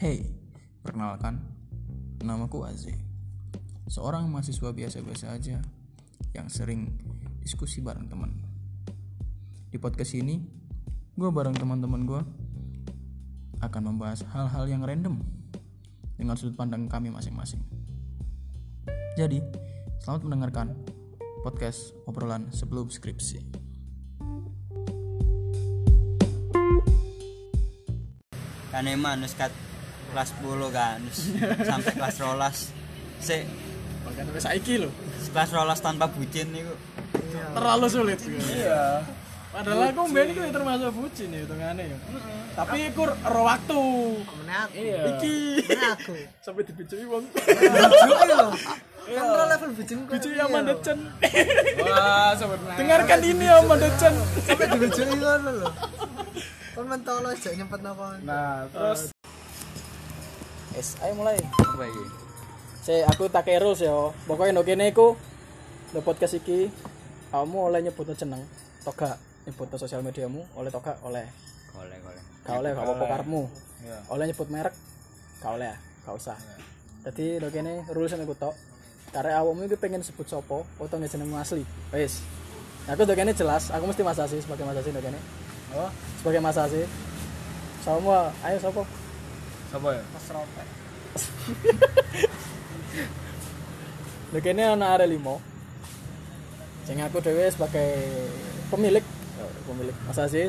Hey, perkenalkan, namaku Aze. Seorang mahasiswa biasa-biasa aja yang sering diskusi bareng teman. Di podcast ini, gue bareng teman-teman gue akan membahas hal-hal yang random dengan sudut pandang kami masing-masing. Jadi, selamat mendengarkan podcast obrolan sebelum skripsi. kan emang nus kat kelas 10 kan sampai kelas rolas se Bahkan sampai saiki loh. kelas rolas tanpa bucin niku Terlalu sulit. Iya. Padahal aku mbien itu termasuk bucin ya hitungannya ya. Tapi aku ro waktu. Meneh aku. Iya. Iki. Aku. Sampai dibicui wong. Bujuk lho. Kan ro level bujing kok. Bicui Aman Decen. Wah, sobat Dengarkan ini Aman Decen. Sampai dibujuki ngono lho. Kon mentolo aja nyempet napa. Nah, terus Es, ayo mulai. apa iki? Si aku tak terus ya. Pokoknya no kene iku no podcast iki kamu oleh nyebut jeneng toga nyebut sosial mediamu oleh toga oleh. Golek golek gak oleh gak apa-apa karepmu. Oleh nyebut merek gak oleh gak usah. Jadi lo kene rules aku tok karena awakmu itu pengen sebut sopo atau nggak jenengmu asli. Wes aku udah kene jelas aku mesti masa sih sebagai masa sih udah kene. Oh. Sebagai masa sih semua ayo sopo Apa ya? Mas Ropek. lo kene ana are limo sing aku dhewe sebagai pemilik oh, pemilik masa sih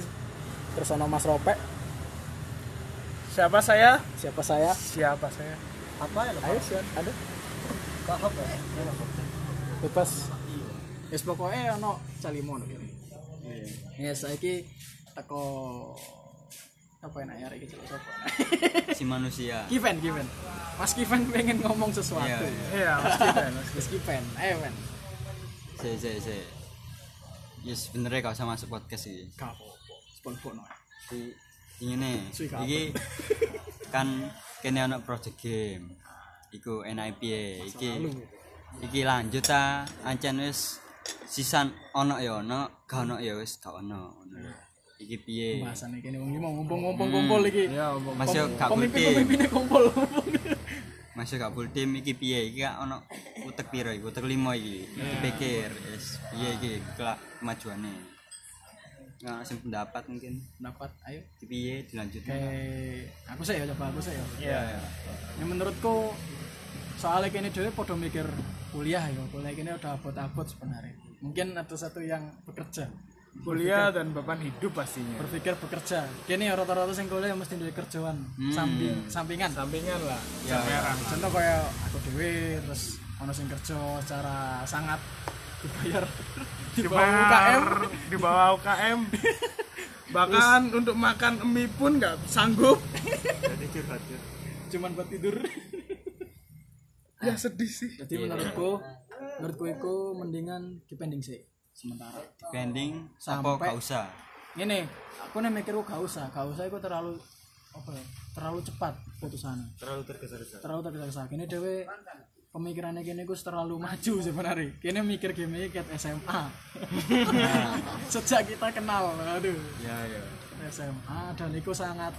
terus ana Mas Ropek Siapa saya? siapa saya Siapa saya? Apa ya? ayo siap ada Kahop ya. bebas wis pokoke ana calimo ngono kene ya saiki teko apa enak ya iki jelas apa si manusia. Kiven Kiven Mas Kiven pengen ngomong sesuatu. Iya, iya. Iya, Mas Kiven. Mas Kiven ayo men se se se ya sebenernya gak usah masuk podcast iki gak apa-apa. Iki ingine Suwi gak iki kan kene ana project game. Iku enak piye iki iki lanjut ta. Ancen wis sisan ono ya ono gak ono ya wis gak ono. Ngono lho. Iki piye? Bahasan iki wong iki mau ngumpul-ngumpul kumpul iki. Ya, Om. Mas yo gak full tim. pemimpin-pemimpinnya kumpul Mas yo gak full tim iki piye? Iki gak ono utek piro iki? Utek limo iki? Dipikir wis piye iki? Kelak kemajuane. Nggak sing pendapat mungkin. Dapat ayo. Iki piye? Dilanjut kayak aku sih ya coba aku sih ya. Iya. yang menurutku soalnya kini dhewe podo mikir kuliah ya. Kuliah kini udah abot-abot sebenarnya. Mungkin ada satu yang bekerja Kuliah dan beban hidup pastinya. berpikir bekerja kini ya rata-rata sing kuliah mesti duwe kerjaan samping sampingan Sampingan lah. Ya, merah. contoh kayak aku dhewe terus ono sing kerja secara sangat dibayar di bawah UKM di bawah UKM. Bahkan untuk makan mie pun nggak sanggup. cuman buat tidur Ya sedih sih. jadi menurutku menurutku itu mendingan dipending sih sementara. Pending apa Sampai- gak usah? Ini aku nih mikir gak usah. Gak usah itu terlalu apa ya terlalu cepat putusannya. Terlalu tergesa-gesa. terlalu tergesa-gesa. Kini dewe pemikirannya kini gue terlalu maju sebenarnya. Kini mikir game kayak SMA sejak kita kenal aduh. Ya ya. SMA dan itu sangat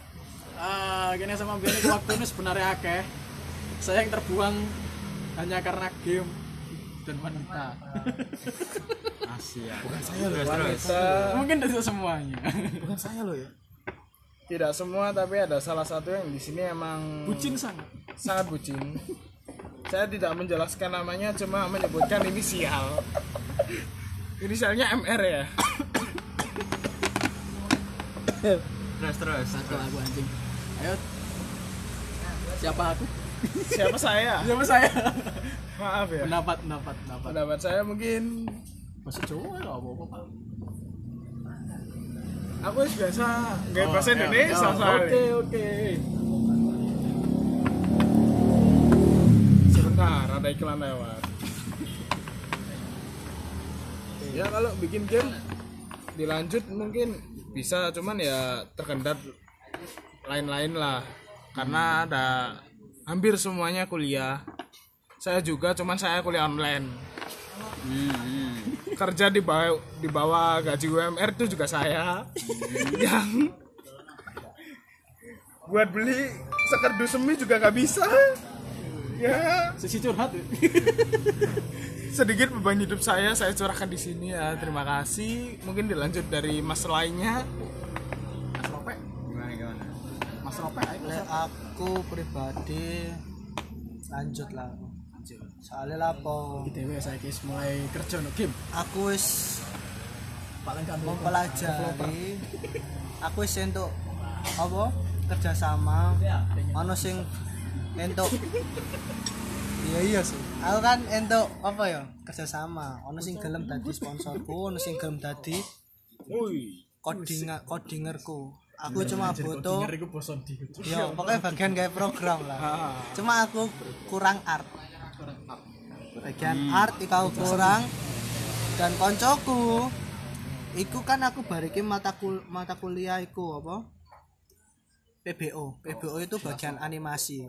ah kini sama biar waktu ini sebenarnya akeh. Saya yang terbuang hanya karena game dan wanita. Asia. Saya loh, terus terus mungkin tidak semuanya. Bukan saya loh ya. Tidak semua tapi ada salah satu yang di sini emang bucin sangat. Sangat bucin. Saya tidak menjelaskan namanya, cuma menyebutkan inisial. Inisialnya MR ya. terus terus satu lagu anjing. Ayo. Siapa aku? Siapa saya? siapa saya Maaf ya. pendapat pendapat pendapat Pendapat saya mungkin bahasa Jawa ya apa apa aku biasa nggak bahasa Oh, Indonesia ya, soalnya. oke oke Sebentar, ada iklan lewat. ya kalau bikin game dilanjut mungkin bisa, cuman ya terkendat lain-lain lah. Karena ada hampir semuanya kuliah. Saya juga, cuman saya kuliah online. hmm, hmm. Kerja di bawah di bawah gaji UMR itu juga saya. Yang buat beli sekerdu semi juga nggak bisa. Ya. Sisi curhat. sedikit beban hidup saya saya curahkan di sini ya. Terima kasih. Mungkin dilanjut dari mas lainnya. Mas Lope gimana gimana? Mas Rope aku pribadi lanjut lah soalnya lapo ITW saya guys mulai kerja no game. aku wis Paling kan mempelajari. aku wis entuk apa? Kerjasama. Ono sing entuk iya iya sih. Aku kan entuk apa ya? Kerjasama. Ono sing gelem dadi sponsorku ono sing gelem dadi coding codingerku. Aku cuma butuh ya pokoknya bagian kayak program lah. Cuma aku kurang art bagian art iku aku kurang. Dan koncoku iku kan aku bariki mata kul mata kuliah iku apa? PBO PBO itu bagian animasi.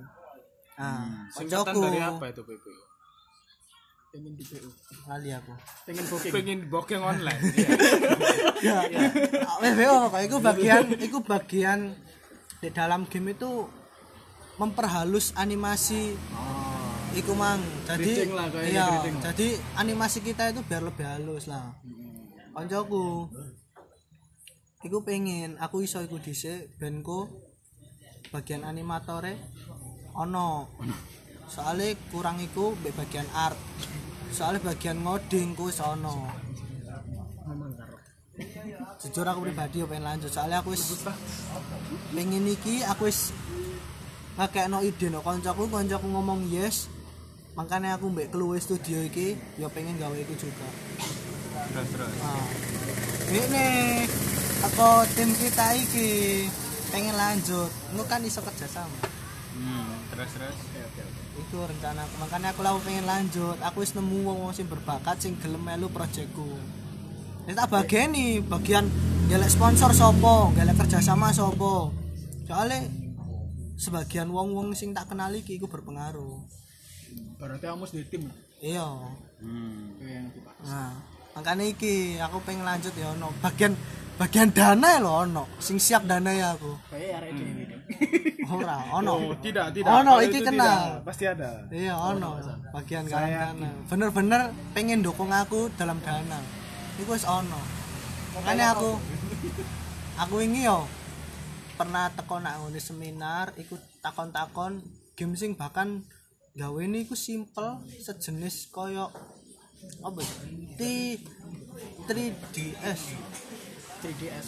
Nah singkatan koncoku. dari apa itu PP Pengen di PU. kali aku. Pengen booking. pengen booking online ya, PBO apa? Iku bagian iku bagian di dalam game itu memperhalus animasi iku mang. Jadi lah, iya jadi animasi kita itu biar lebih halus lah. Koncoku. Iku pengen aku iso iku dhisik benku bagian animatore ono. Soalnya kurang iku bagian art. Soalnya bagian ngoding ku wis ono. Jujur aku pribadi yo pengen lanjut soalnya aku wis pengen iki aku wis pakai no ide no. Koncoku koncoku ngomong yes makanya aku mbek keluar studio iki yo pengen gawe iku juga. Terus terus. Nah ini aku tim kita iki pengen lanjut. Lu kan iso kerja sama. Hmm terus terus. Itu rencana aku. Makanya aku lalu pengen lanjut. Aku wis nemu wong wong sing berbakat sing gelem melu proyekku. Ini tak bagian nih bagian galak sponsor sopo galak kerjasama sopo soalnya sebagian wong wong sing tak kenali iki iku berpengaruh Berarti kamu di tim. iya. Hmm. Yang nah makanya iki aku pengen lanjut ya ono bagian bagian dana lo ono. Sing siap dana ya aku. Kayak arek ini. ora ono. Oh tidak tidak. Ono iki itu kenal pasti ada. Iya ono. bagian kanan dana bener-bener pengen dukung aku dalam dana. Itu wis ono. Makanya aku aku ini yo. Pernah teko nak ngene seminar ikut takon-takon game sing bahkan gawe ini iku simple sejenis koyo apa ya? T 3DS 3DS.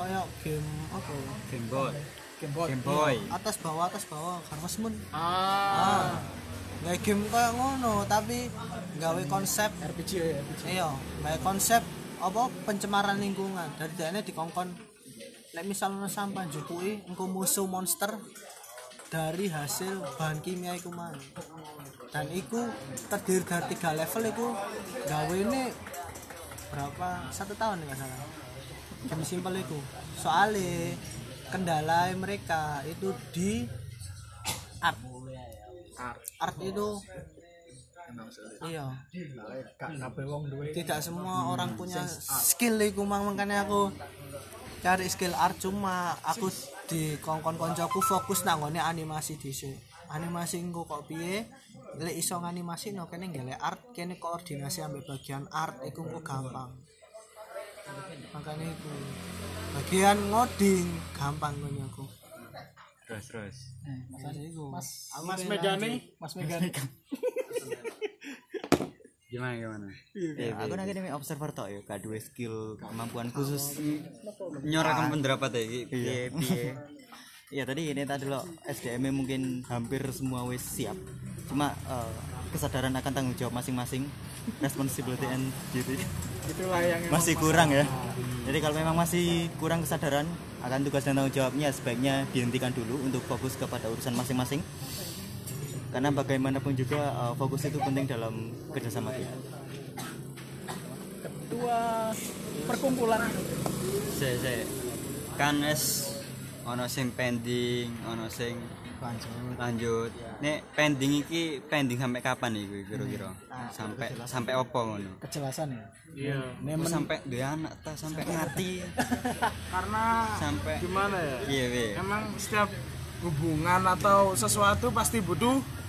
koyo game apa ya? game boy Game Boy. game boy atas bawah atas bawah karena semen ah ah gawe game koyo ngono tapi gawe konsep RPG ya, RPG. iya gawe konsep apa pencemaran lingkungan dari dene dikongkon lek misalnya sampah jupui engko musuh monster dari hasil bahan kimia iku man. Dan iku terdiri dari tiga level iku. Gawe ini berapa? Satu tahun nggak salah. Game simpel iku. Soalnya kendala mereka itu di art. Art itu iya. Tidak semua orang punya skill iku mang makanya aku cari skill art cuma aku di kongkon koncoku fokus nanggone animasi dhisik. Animasi engko kok piye? Lek iso nganimasi no kene nggale art kene koordinasi ambek bagian art iku engko gampang. Makanya itu bagian ngoding gampang ngono aku. Terus terus. Makanya itu Mas Mas Megane. Mas Megane. gimana gimana Ya, aku nang kene observer tok ya, gak duwe skill kemampuan khusus. nyorakan pendapat ya piye Iya tadi ini tadi lo SDM mungkin hampir semua wis siap. Cuma eh, kesadaran akan tanggung jawab masing-masing, responsibility and duty Itulah yang masih kurang ya. Jadi kalau memang masih kurang kesadaran akan tugas dan tanggung jawabnya sebaiknya dihentikan dulu untuk fokus kepada urusan masing-masing. Karena bagaimanapun juga eh, fokus itu penting dalam kerjasama kita. ketua perkumpulan. Se se. Kan es ono sing pending ono sing lanjut. nek pending iki pending sampai kapan iku kira-kira? Sampai sampai opo ngono? Kejelasan ya. iya. Terus sampai duwe anak ta sampai mati. Karena sampai gimana ya? Iya we emang setiap hubungan atau sesuatu pasti butuh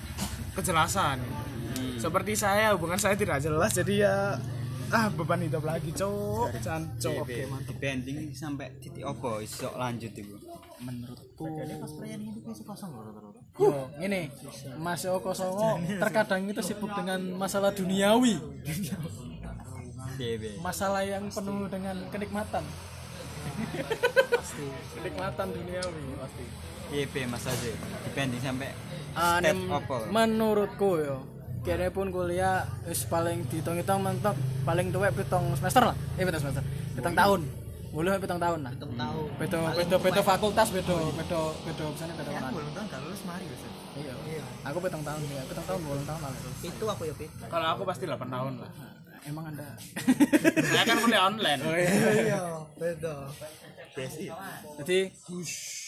kejelasan. Hmm. seperti saya hubungan saya tidak jelas jadi ya ah beban hidup lagi cowok cancok Oke, di bending sampai titik apa iso lanjut iku. menurutku Yo, ini Mas Oko Songo terkadang itu sibuk dengan masalah duniawi, masalah yang penuh dengan kenikmatan. pasti. Kenikmatan duniawi. Pasti. Piye Mas Aze. Di bending sampai Ah, step nem- menurutku yo kene pun kuliah wis paling dihitung-hitung mentok paling tuwek pitung semester lah. Eh pitung semester. Pitung tahun. Boleh pitung tahun lah. Pitung tahun. Beda beda beda fakultas beda beda beda misalnya beda mana tahun gak lulus mari wis. iya. Aku pitung tahun ya pitung tahun boleh tahun lah. Itu aku ya Pit kalau aku pasti 8 tahun lah. Emang anda saya kan kuliah online. Iya. Beda. Jadi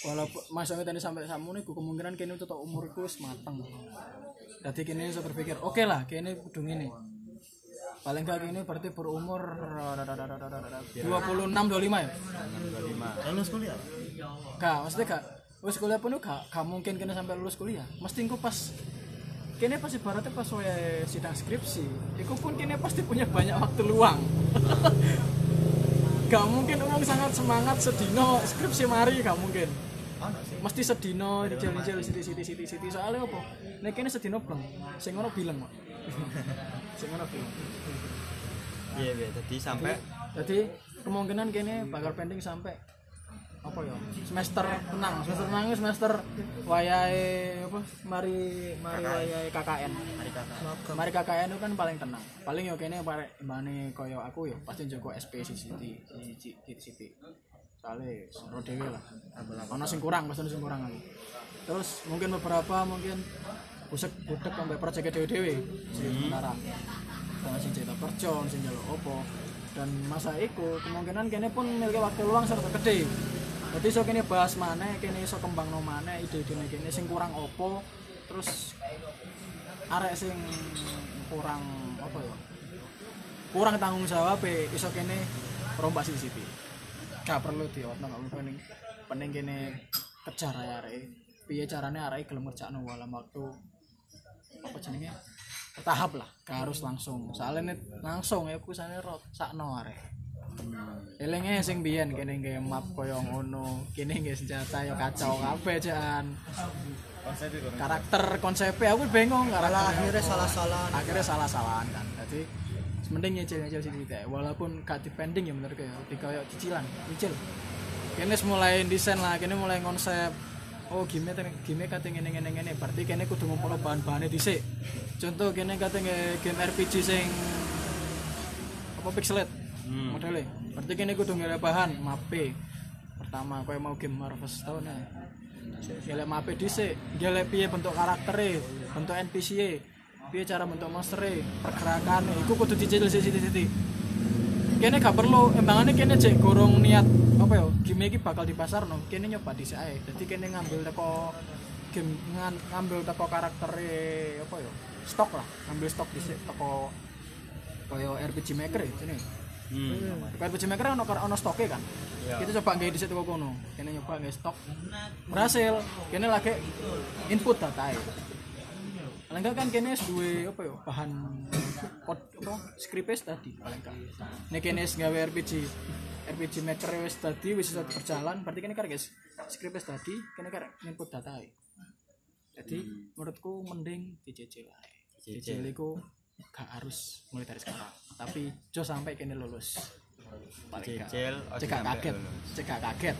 walaupun masuk tadi sampai samu nih kemungkinan kini untuk umurku wis mateng. Jadi kini saya berpikir oke lah kini kudu ini. Paling gak kini berarti berumur 26 25 ya? Lulus kuliah. gak maksudnya gak wis kuliah pun gak, gak mungkin kini sampai lulus kuliah. Mesti engko pas kini pas ibaratnya pas saya sidang skripsi itu pun kini pasti punya banyak waktu luang. Gak mungkin umum sangat semangat sedino skripsi mari gak mungkin mesti sedino dijel-jel siti siti siti siti. Soalnya apa? Nek kene sedino bleng sing ngono bilang kok sing ngono bilang Piye piye. Dadi sampai jadi kemungkinan kene bakal pending sampai apa ya semester tenang semester tenang ini semester wayahe apa mari mari wayahe KKN mari KKN mari KKN itu kan paling tenang. Paling ya kene pare mbane koyo aku ya pasti njogo SP CCT CCT soalnya seru dewe lah ono sing kurang pasti sing kurang aku. Terus mungkin beberapa mungkin busek budek sampai proyek dewe dewe sementara. Sama sing cerita kerja sing jaluk opo. Dan masa iku kemungkinan kene pun miliki waktu luang serta gede jadi so kene bahas mana kene iso kembang no mana ide ide kene sing kurang opo. Terus arek sing kurang apa ya? Kurang tanggung jawab e, iso kene rombak CCTV gak perlu diotno gak perlu. Pening pening kene kejar ya arek. Piye carane arek gelem ngerjakno dalam waktu apa jenenge? Tahap lah gak harus langsung. Soalnya langsung ya aku sana rot sakno arek. Elenge sing biyen kene nggih map koyo ngono, kene nggih senjata yo kacau kabeh jan. Karakter konsepnya aku bingung karakter akhirnya salah-salah akhirnya salah-salahan kan. Jadi mending nyicil-nyicil sih tidak walaupun gak dipending ya menurut ya di kayak cicilan nyicil. Kene wis mulai desain lah kene mulai konsep oh gimmick gimmick kate ngene ngene ngene. Berarti kene kudu ngumpul bahan-bahannya dhisik. Contoh kene kate nge- game RPG sing apa pixelet modelnya. Berarti kene kudu ngelek bahan mape. Pertama kowe mau game Marvel's tahun ya gelek mape dhisik gelek piye bentuk karaktere bentuk NPC e piye cara bentuk monster e? Pergerakan iku kudu dicicil siti-siti. Kene gak perlu embangannya kene cek gorong niat apa ya game iki bakal di pasar no kene nyoba dhisik ae. Dadi kene ngambil teko game ngambil teko karakter apa ya stok lah. Ngambil stok dhisik teko koyo RPG Maker ya sini hmm. RPG Maker ono ono stoke kan? Kita coba nggak dhisik teko kono. Kene nyoba nggak stok. Berhasil. Kene lagi input data e paling enggak kan kene duwe apa ya bahan pot apa script tadi paling enggak nek kene gawe RPG RPG maker wis tadi wis berjalan berarti kene karek guys script tadi kene karek input data jadi menurutku mending dicicil ae. Cicil iku gak harus mulai dari sekarang tapi jo sampai kene lulus. Ojo cekak kaget cekak kaget.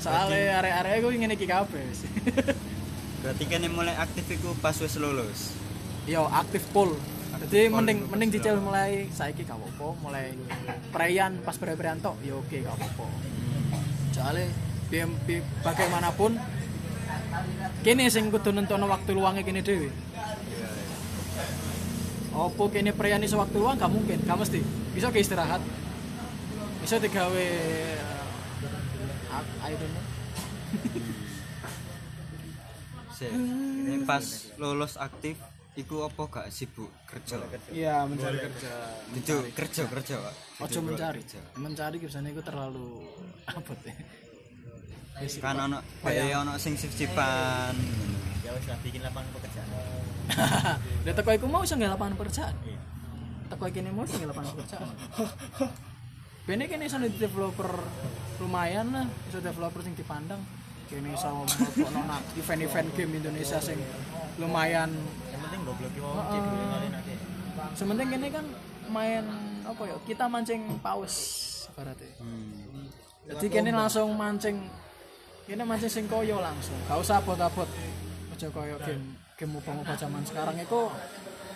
Soalnya area-area gue ingin iki kabeh Berarti kene mulai aktif iku pas wis lulus. yo aktif full. Jadi mending mending cicil mulai saiki gak apa-apa mulai perayaan pas perayaan tok yo oke gak apa-apa. Soalnya biar, biar bagaimanapun kini sing kudu nentono waktu luangnya kini dewi opo kini perayaan iso waktu luang? Gak mungkin gak mesti. Bisa ke istirahat. Bisa digawe uh, I don't know Sik. Ini pas lulus aktif iku apa gak sibuk kerja? iya mencari kerja Itu kerja kerja, Pak. ojo mencari kerja. mencari biasanya itu terlalu apa ya kan ono ono sing sip-sipan ya wis lah bikin lapangan pekerjaan Lah teko iku mau nggak lapangan pekerjaan. Teko kene mau nggak lapangan pekerjaan. Bene kene iso developer lumayan lah, iso developer sing dipandang. Kene iso mlebokno nang event-event game Indonesia sing lumayan. yang penting goblok aja Sementing kene kan main apa ya? Kita mancing paus ibaratnya. Hmm. Jadi kene langsung mancing kene mancing sing koyo langsung. Gak usah abot-abot. Aja koyo game game MOBA zaman sekarang itu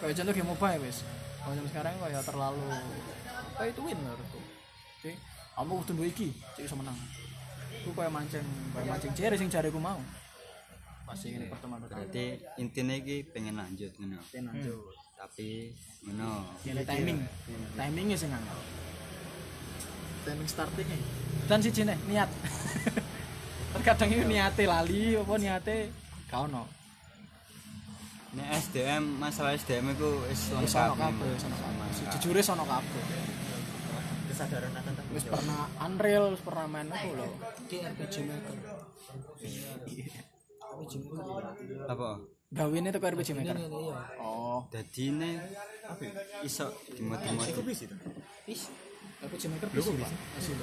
kayak contoh game MOBA ya wis. Kalau zaman sekarang kayak terlalu kayak itu win menurutku. Oke, kamu duwe iki, cek iso menang. Ku kayak mancing, kayak mancing jere sing jareku mau. Pasti ini pertemuan pertama. berarti intinya iki pengen lanjut ngono lanjut. tapi ngono Ini timing, timingnya sih nggak. Timing startingnya. Dan si nih niat. Terkadang ini niate lali, apa niate kau no. ini SDM masalah SDM itu Wis lengkap kabeh. Jujure sono kabeh. Kesadaran akan tanggung jawab. pernah Unreal, pernah main aku lho. di RPG Maker RPG Maker apa? Gawine teko RPG Maker. ini iya. Oh, jadi ini iso dimod-mod Is, RPG Maker bisa Pak. Asli.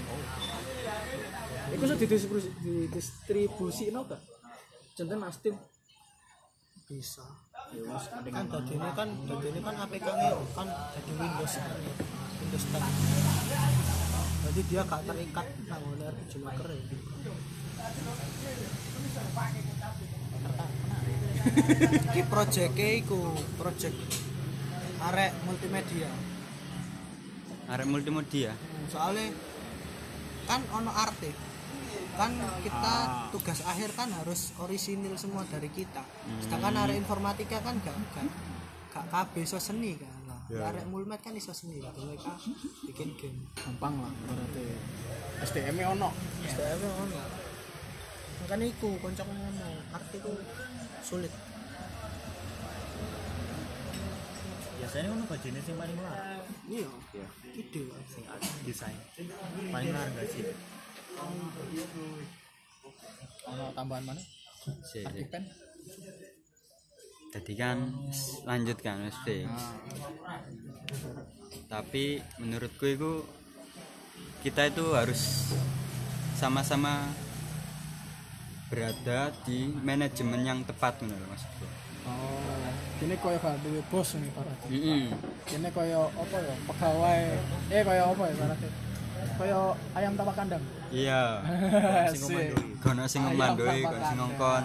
Iku iso didistribusi didistribusi no? Contohnya Mas Tim. Bisa. Kan tadi ini kan tadi ini kan APK nya kan jadi Windows kan ya. Windows 10 jadi dia gak terikat oleh RPG Maker ya Iki project iku project arek multimedia. Arek multimedia? Soalnya kan ono arte kan kita tugas akhir kan harus orisinil semua dari kita. Sedangkan arek informatika kan gak gak gak kabeh iso seni kan. Lah arek mulmet kan iso seni kan mereka bikin game. Gampang lah berarti. SDM -nya ono. STM -nya ono. Makanya iku konco ngomong arte itu sulit. Biasanya kan bajine sing paling larang iya. Ide. Sing art desain. Paling larang gak sih Ono tambahan mana? sih sih. Pen. jadi kan lanjut kan mesti tapi menurutku itu kita itu harus sama-sama berada di manajemen yang tepat menurut maksudku Oh, kini koyo duwe bos nih berarti. Mm-mm. Kini koyo apa ya? Pegawai. Eh koyo apa ya berarti? Koyo ayam tapak kandang. Iya Asik. kono sing Ayam ngomandoi kono sing ngongkon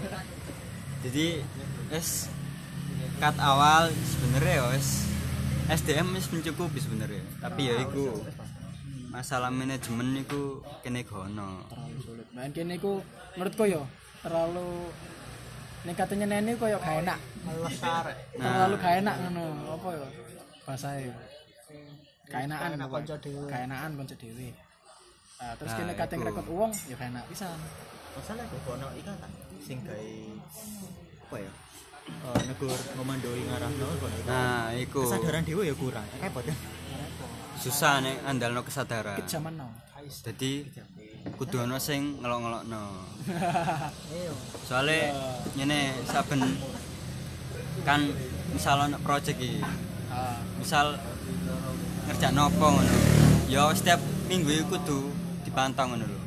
jadi es cut awal sebenarnya ya wes SDM wis mencukupi sebenarnya tapi ya iku masalah manajemen iku kene gono terlalu sulit. Main kini ku menurutku yo terlalu ning katanya nene koyo gak enak. arek Terlalu gak enak ngono. Apa yo? Bahasa yo. Gak enakan enak pokoknya. konco dhewe. Gak enakan konco dhewe. Nah, terus Nah, kini kate iku. ngrekut uang ya gak enak pisan. masalah kok ono ikan tak sing gawe apa ya? Eh, negur ngomandoi ngarahno kono iku. nah iku. Kesadaran dewa ya kurang repot ya. Susah nih andalno kesadaran. Zaman now. jadi kudu ono sing ngelok-ngelokno. Iya. Soalnya ngene saben kan misal ono project iki. Ah, misal ngerjain apa ngono. Ya setiap minggu iku kudu dipantau ngono lho.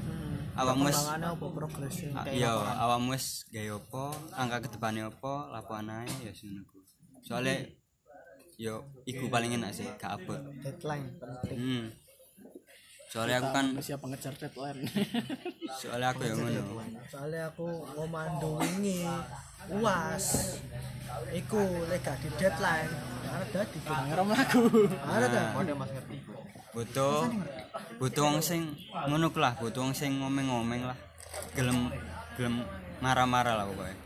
Awakmu wis apa progresnya ah, iya awakmu wis gawe apa angka kedepane apa laporan ae ya ngono ku soalnya yo iku paling enak sih gak abot. Deadline penting. Hmm. soalnya aku kan siap pengejar deadline. soalnya aku yang ngono. soalnya aku ngomando wingi uas. Iku lega di deadline karena dadi Ngerem lagu. ada ta butuh butuh wong sing ngono lah butuh wong sing ngomeng-ngomeng lah gelem gelem marah-marah lah pokoknya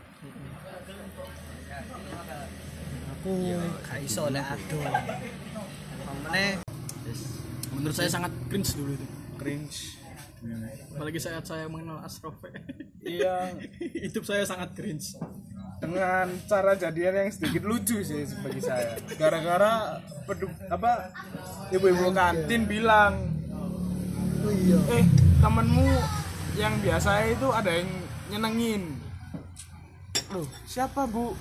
aku gak iso lek ado pamane Menurut saya sangat cringe dulu itu. Cringe. Apalagi saat saya mengenal Asrof. Iya, Hidup saya sangat cringe. dengan cara jadian yang sedikit lucu sih bagi saya. Gara-gara peduk apa ibu-ibu kantin bilang, iya. Eh temenmu yang biasa itu ada yang nyenengin. Loh siapa bu?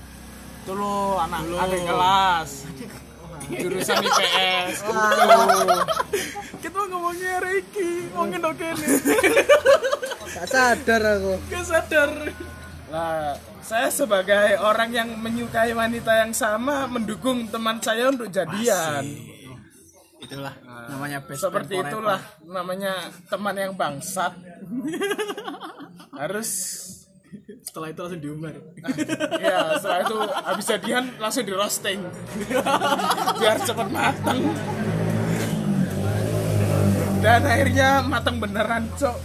Lo anak adik kelas. Jurusan IPS kita ngomongnya Reiki ngomongin oke nih Gak sadar aku. Gak sadar. Lah saya sebagai orang yang menyukai wanita yang sama mendukung teman saya untuk jadian itulah namanya best seperti friend forever. itulah namanya teman yang bangsat. Harus setelah itu langsung diumbar. Ya setelah itu habis jadian langsung di roasting. Biar cepat matang dan akhirnya matang beneran cok.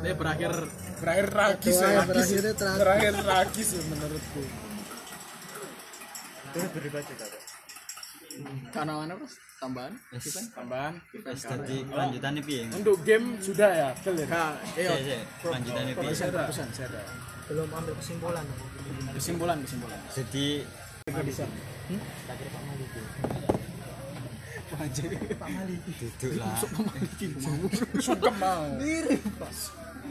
Dia berakhir berakhir tragis ya berakhirnya tragis. berakhir tragis ya menurutku. Karena mana bos? Tambahan? Wes, tambahan. Wes jadi kelanjutannya piye untuk game sudah ya Kel, ya? Kak, iya. Sik, sik, kelanjutannya piye keputusan keputusan saya ada Belum ambil kesimpulan. kesimpulan kesimpulan. Jadi duduk lah. sungkem. Mau.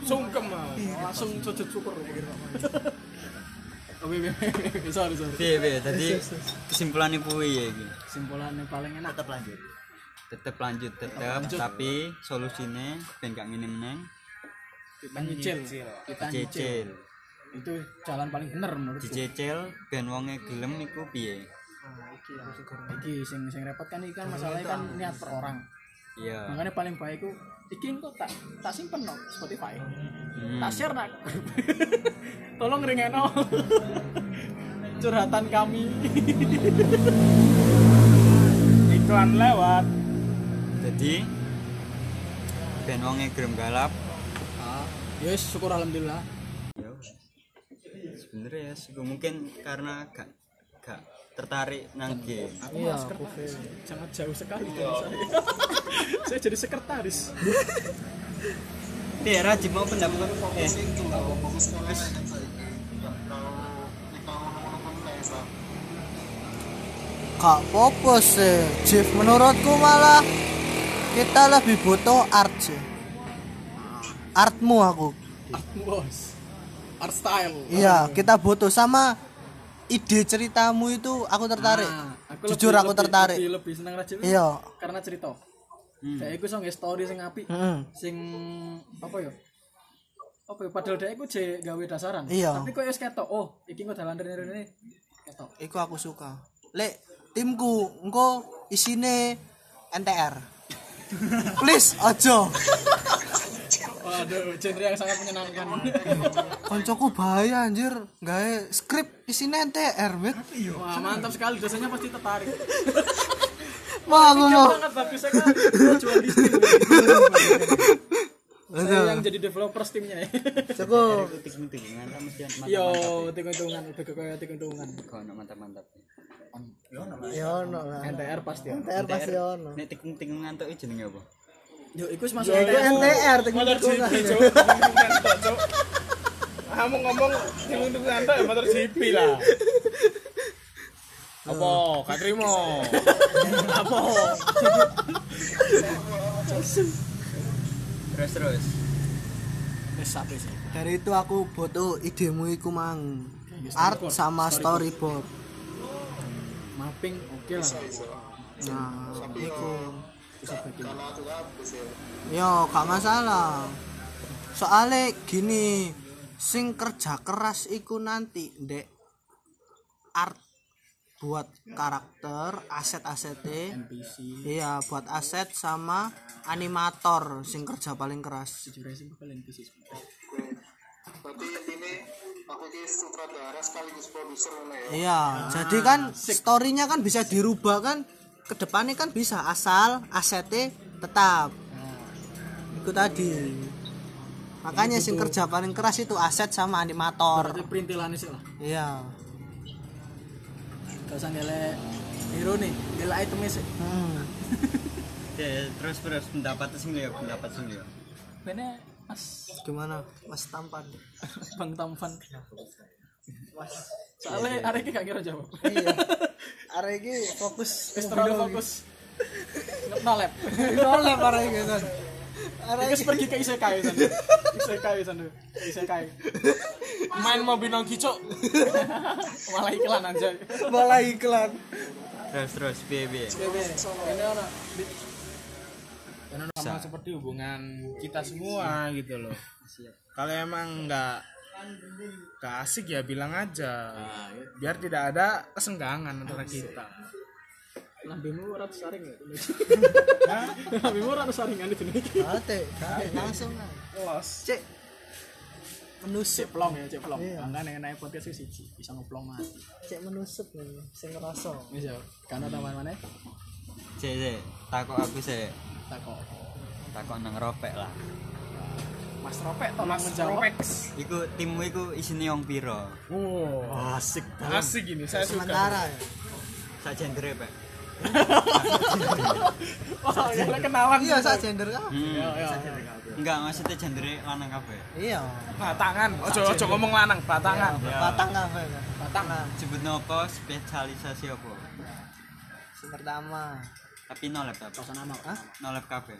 Sungkem mau. Langsung sujud syukur Oke, oke, oke. sorry, sorry. piye piye tadi kesimpulannya piye ya iki? Kesimpulan yang paling enak. Tetap lanjut. tetep lanjut tetep. Tapi solusinya ben gak ngene meneng. Kita nyicil, kita nyicil. Itu jalan paling bener menurutku. dicecil ben wonge gelem iku piye? Iki sing sing repot kan iki kan masalahnya kan niat per orang. iya. Makanya paling baik ku iki kok tak tak simpen no Spotify. Hmm. Tak share nak. Tolong ringeno. Curhatan kami. iklan lewat jadi ben wonge gelem galap Ah, yes, syukur alhamdulillah. ya sebenarnya ya mungkin karena gak tertarik nang game Iya, sekretaris. Sangat jauh sekali dari saya. saya jadi sekretaris. Iya, Rajib mau pendapat eh Kak popo sih. Chief menurutku malah kita lebih butuh art sih. Artmu aku. Bos. Art style. Iya, kita butuh sama ide ceritamu itu aku tertarik. Ah, Jujur lebih- aku lebih- tertarik. Lebih, lebih seneng itu Iya. karena cerita. Kayak iku song story sing apik. Heeh. Sing apa ya? Apa ya padahal dia iku je gawe dasaran. Iya. Tapi kok wis ketok, oh, iki kok dalan rene-rene ketok. Iku aku suka. Lek timku engko isine NTR. Please ojo. Waduh, genre yang sangat menyenangkan. Koncoku bahaya anjir, gawe skrip isine NTR, bet. Wah, mantap sekali. Dosanya pasti tertarik. Wah, aku mau. Sangat bagus sekali. Saya yang jadi developer Steamnya ya. Cukup. tikungan ta mesti Yo, ke kayak hitung-hitungan. kok ono mantap-mantap. Ya ono lah. NTR pasti. NTR pasti ono. Nek tikung-tikungan tok jenenge apa? Yo, iku masuk Itu NTR motor GP cok kamu ngomong antok ya motor GP lah apa gak apa Terus terus. Wis sih. Dari itu aku butuh idemu iku mang. Art sama storyboard. Mapping oke lah. Nah, iku. Yo, gak masalah. Soalnya gini, sing kerja keras iku nanti ndek art buat karakter, aset-asetnya. PC Iya, buat aset sama animator sing kerja paling keras. durasi paling PC. Iya, jadi kan storynya kan bisa dirubah kan ke depannya kan bisa asal asetnya tetap. Itu tadi. Makanya sing kerja paling keras itu aset sama animator. Berarti perintilannya sih lah. Iya. Gak usah nilai hero nih, nilai itemnya sih. Hmm. Ya, terus terus pendapat sing ya, pendapat sing ya. Bener Mas Gimana? Mas tampan. Bang Tampan. Soalnya hari ini gak kira jawab. iya. Arek iki fokus Wis terlalu fokus. No lab. Nolep arek iki kan. Terus pergi ke isekai sana. Isekai sana. Isekai. main mobil nongki cok Malah iklan aja. malah iklan terus terus piye piye Ini orang sama seperti hubungan kita semua gitu loh kalau emang nggak nggak asik ya bilang aja biar tidak ada kesenggangan antara kita lambemu ratus saring ya. Lambemu ratus saringan itu nih. Ate, langsung lah. Los. Cek menusuk, Cek plong ya, cek plong. Iya. Makanya naik podcast sih siji bisa ngeplong mati. cek menusuk nih, sing ngerasa. Bisa. Karena teman mana? cek cek takok aku sih Takok. takok nang ropek lah Mas Ropek tolong menjawab. iku timmu iku isine wong piro wow Asik. asik ini saya suka Sementara ya. sak jendere pak Wah, ya kenalan. Iya, sak gender kan. hmm. Ya, ya. enggak maksudnya jendere lanang kabeh Iya. batangan ojo ojo ngomong lanang batangan Batang kafe kan. Batang. sebut apa spesialisasi apa Sing pertama. tapi nolep tapi Kosan nama. Hah? nolep kabeh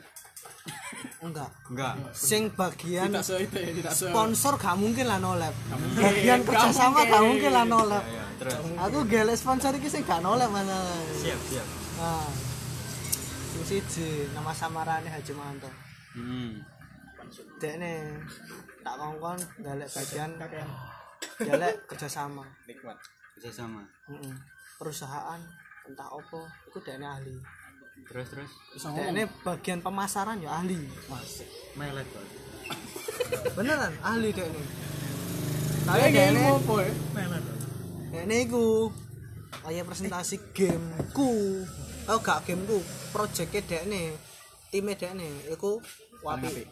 Enggak. enggak Sing bagian Tidak itu tidak sponsor gak mungkin lah nolep. Bagian kerjasama gak mungkin lah nolep. ya, ya terus Aku gelek sponsor iki sing gak nolep mana. siap siap Nah. Sing siji nama samarane Haji Manto. hmm. Dekne tak kongkon galek bagian galek kerjasama. nikmat kerjasama Heeh. Perusahaan entah opo itu dekne ahli. Terus terus ngomong. Dekne bagian pemasaran ya ahli. melet kok Beneran ahli dekne. Tapi Kayak dekne ilmu apa ya? dekne iku kaya presentasi gameku. Oh gak gameku, projectnya dekne. Time dekne iku wapi.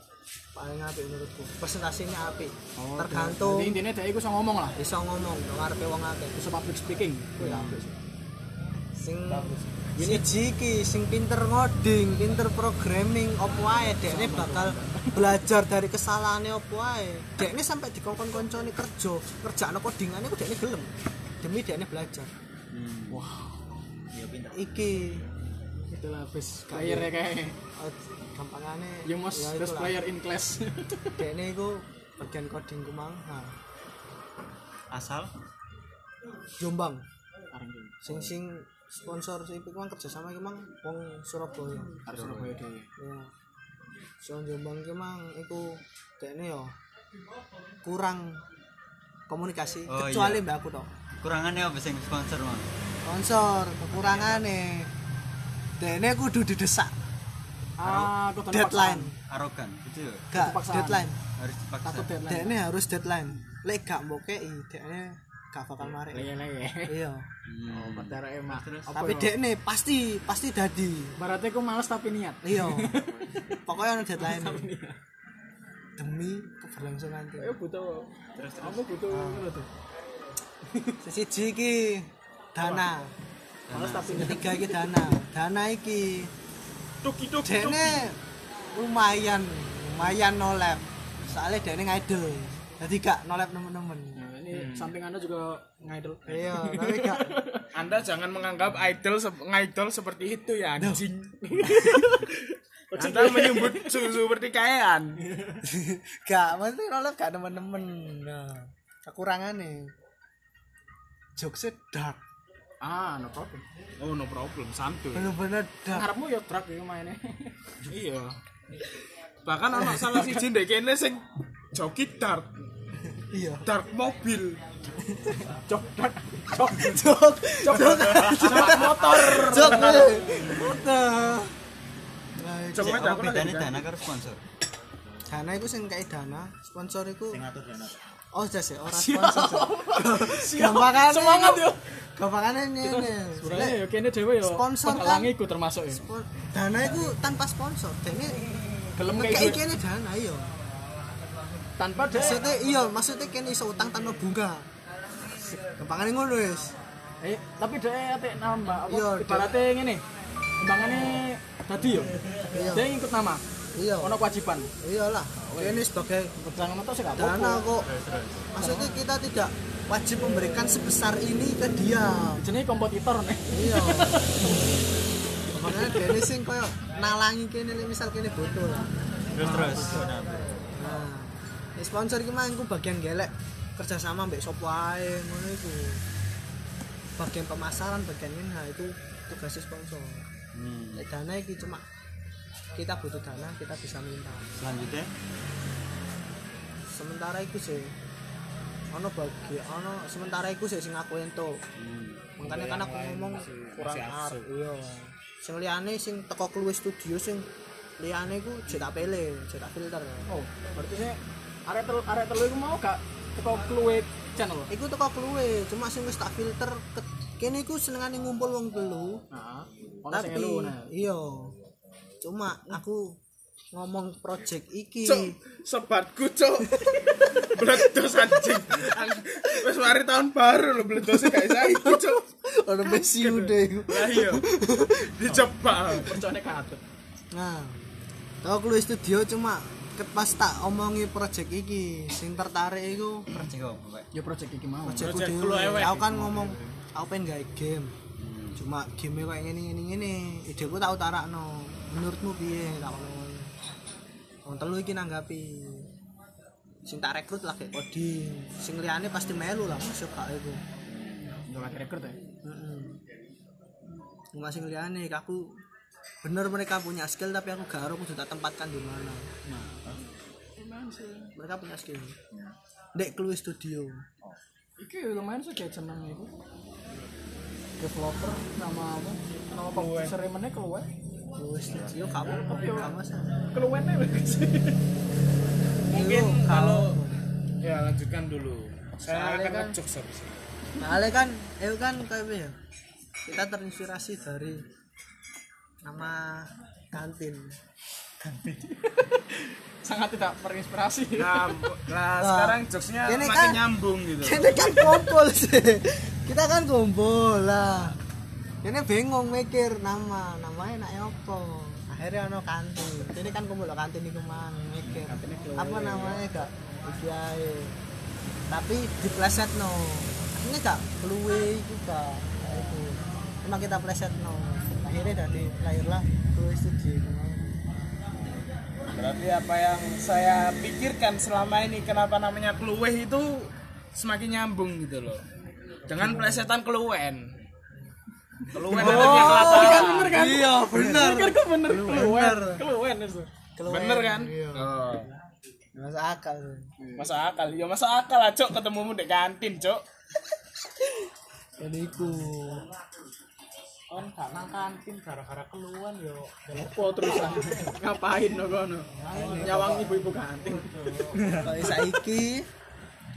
Paling apik menurutku. Presentasinya apik. Tergantung Jadi intinya dia iku bisa ngomong lah. bisa ngomong ngarepe wong akeh. Bisa public speaking. Itu ya apik sing siji iki sing pinter ngoding, pinter programming opo wae dekne bakal belajar dari kesalahannya opo wae. Dekne sampai dikongkon koncone kerja, kerjaan codingane ku dekne gelem. Demi dekne belajar. hmm. ya pinter Iki Itulah best player ya kayaknya. eh, gampangane You must ya best player in class. Dekne iku bagian coding ku mang. Nah, asal Jombang. Sing sing sponsor sing iku mang kerja sama iki mang wong Surabaya. Harus Surabaya dhewe. ya so Jombang ki mang iku dekne yo kurang komunikasi Oh, kecuali iya. mbak aku toh kurangannya apa sing sponsor mang sponsor kekurangane dekne kudu didesak. Ah, aku deadline. arogan gitu ya? Gak deadline. Harus dipaksa. Takut deadline. dekne harus deadline. Lek gak mbokei dekne gak bakal mari Leye-leye. iya. Hmm. Perkara emang. Apa tapi ya? dekne pasti pasti dadi. Baratnya aku males tapi niat. iya. Pokoknya ada deadline demi keberlangsungan tim Ayo butuh. Terus aku butuh ngono tuh. siji iki dana. Males tapi ketiga iki dana. Dana iki. Tuki tuki dene lumayan lumayan nolep. Soalnya dene ngidol jadi gak nolep temen-temen Ini samping anda juga ngidol. iya tapi gak anda jangan menganggap idol sep- ngidol seperti itu ya anjing. Anda menyebut susu seperti kayaan gak maksudnya nolep gak temen-temen nah kekurangannya jokesnya dark. Ah, no problem. oh no problem santuy. Bener-bener dark. Ngarepmu ya drag ya mainnya. iya. Bahkan anak salah si jindek kene sing joki dart iya. Dart mobil. Jok drag. Jok. jok jok Sama motor. jok motor apa aku nanya dana karo sponsor. Dana itu sing kayak dana sponsor itu sing ngatur dana. Oh sudah sih orang sponsor gampangannya Semangat yo. gampangannya ini Sebenarnya ya kene dhewe yo. Sponsor kan? iku termasuk ya. Dana itu tanpa sponsor. Ini Gelem kene dana iya Tanpa deh. maksudnya iya maksudnya kene iso utang tanpa bunga gampangannya ngono wis Eh, tapi dia ate nambah apa? Iya, Ibaratnya ngene. Kembangane tadi yo. Iya. Dia ngikut nama. iya Ono kewajiban. iyalah ini sebagai Jangan motor sih gak dana kok maksudnya kita tidak wajib memberikan sebesar ini ke dia Jenenge kompetitor nih. iya makanya Denny sing koyo nalangi kene nek misal kene butuh lah terus terus sponsor iki mah engko bagian gelek kerjasama mbek sapa ae ngono iku. Bagian pemasaran, bagian ini nah itu tugasnya sponsor. hmm. Lek dana iki cuma kita butuh dana, kita bisa minta. selanjutnya Sementara iku sih ono bagi ono sementara iku sih sing aku ento. Makanya kan aku ngomong kurang arep iya. Sing liyane sing teko keluwe studio sing liyane iku jek tak pilih, jek tak filter. Oh, berarti sih arek telu arek telu iku mau gak teko kluwe channel. Iku teko keluwe, cuma sing wis tak filter ke- kene iku senengane ngumpul wong telu. Nah, ono sing Tapi nah. iya. Cuma aku ngomong project iki. Cuk, sobatku cuk. Bledos anjing. Wis mari tahun baru lho bledose gak saiki cuk. Ono besi udah iku. Lah iya. Dicoba. Percone katut. Nah, tau keluwe studio cuma pas tak omongi project iki sing tertarik iku Project Pak? Ya project iki mau. project Project dhewe. Aku kan ngomong aku pengen gawe game. Cuma game kayak ngene ngene ngene. Ideku tak utarakno. Menurutmu piye tak ngomong. Wong telu iki nanggapi. Sing tak rekrut lagi coding. Sing liyane pasti melu lah masuk gak iku. Lagi record ya. Heeh. Cuma sing liyane aku bener mereka punya skill tapi aku gak kudu tak tempatkan di mana. Mereka punya skill. Dek keluar studio. Iki lumayan sih kayak seneng iku. Developer nama apa? Nama meneh keluwe. Keluar studio kamu tapi kamu sih. Mungkin kalau ya lanjutkan dulu. Saya akan kan- ngejok habis ini. Soalnya kan, itu kan kayak apa ya? Kita terinspirasi dari nama kantin. Sangat tidak terinspirasi. Nah, nah sekarang jokesnya Ini makin kan- nyambung gitu. Ini kan kumpul sih. Kita kan kumpul lah. Ini bingung mikir nama, namanya nak apa? Akhirnya ono kantin. Ini kan kumpul lo kantin iku mang mikir. Apa namanya gak? Iki ae. Tapi dipleset no. Ini gak keluwe iku gak. Kayak Iku. Cuma kita pleset no. Akhirnya dari lahirlah keluwe studio. Berarti apa yang saya pikirkan selama ini kenapa namanya keluweh itu semakin nyambung gitu loh. Dengan plesetan keluwen. Keluwen artinya kelaparan. bener kan? Iya, bener. Bener kok bener. Bener. Keluwen itu. Bener kan? Oh. Masuk akal. Masa akal, ya masa akal lah cok ketemumu di kantin cok. Ini iku. Kon gak nang kantin gara-gara keluhan yo. Apa terusan? Ngapain no kono? Nyawang ibu-ibu kantin. Kalau saiki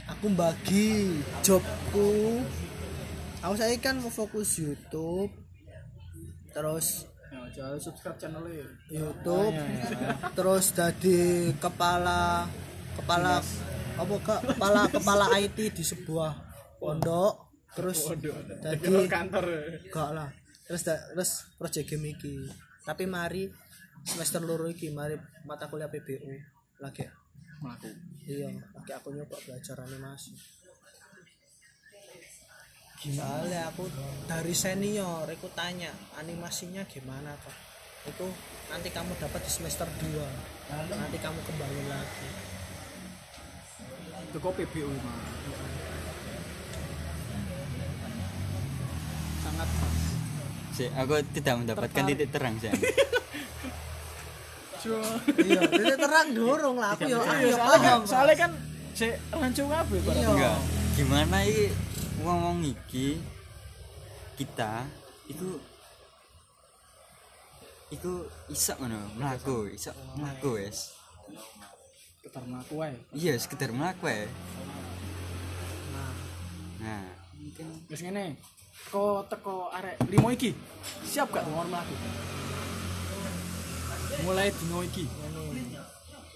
aku bagi jobku. Aku saiki kan mau fokus YouTube. Terus Ya, jangan subscribe channelnya. YouTube. Terus jadi kepala kepala apa kak kepala kepala IT di sebuah pondok. Terus jadi Kantor. gak lah. Terus terus project game iki. Tapi mari semester loro iki mari mata kuliah PBU lagi Melaku. iya lagi aku nyoba belajar animasi soalnya aku dari senior aku tanya animasinya gimana kak? Itu nanti kamu dapat di semester 2 nanti kamu kembali lagi. Itu kok PBU mah. Sangat Si, aku tidak mendapatkan titik terang sih. iya jadi terang dorong lah aku ya aku ya soalnya paham kan, soalnya kan si lanjut kabeh Pak. iya Enggak. Gimana iki ngomong iki kita itu itu iso ngono mlaku iso mlaku wis Ketar melaku ae. iya sekedar mlaku ae nah nah Wis ngene. Teko teko arek limo iki. Siap gak ngomong melaku? Mulai dino iki.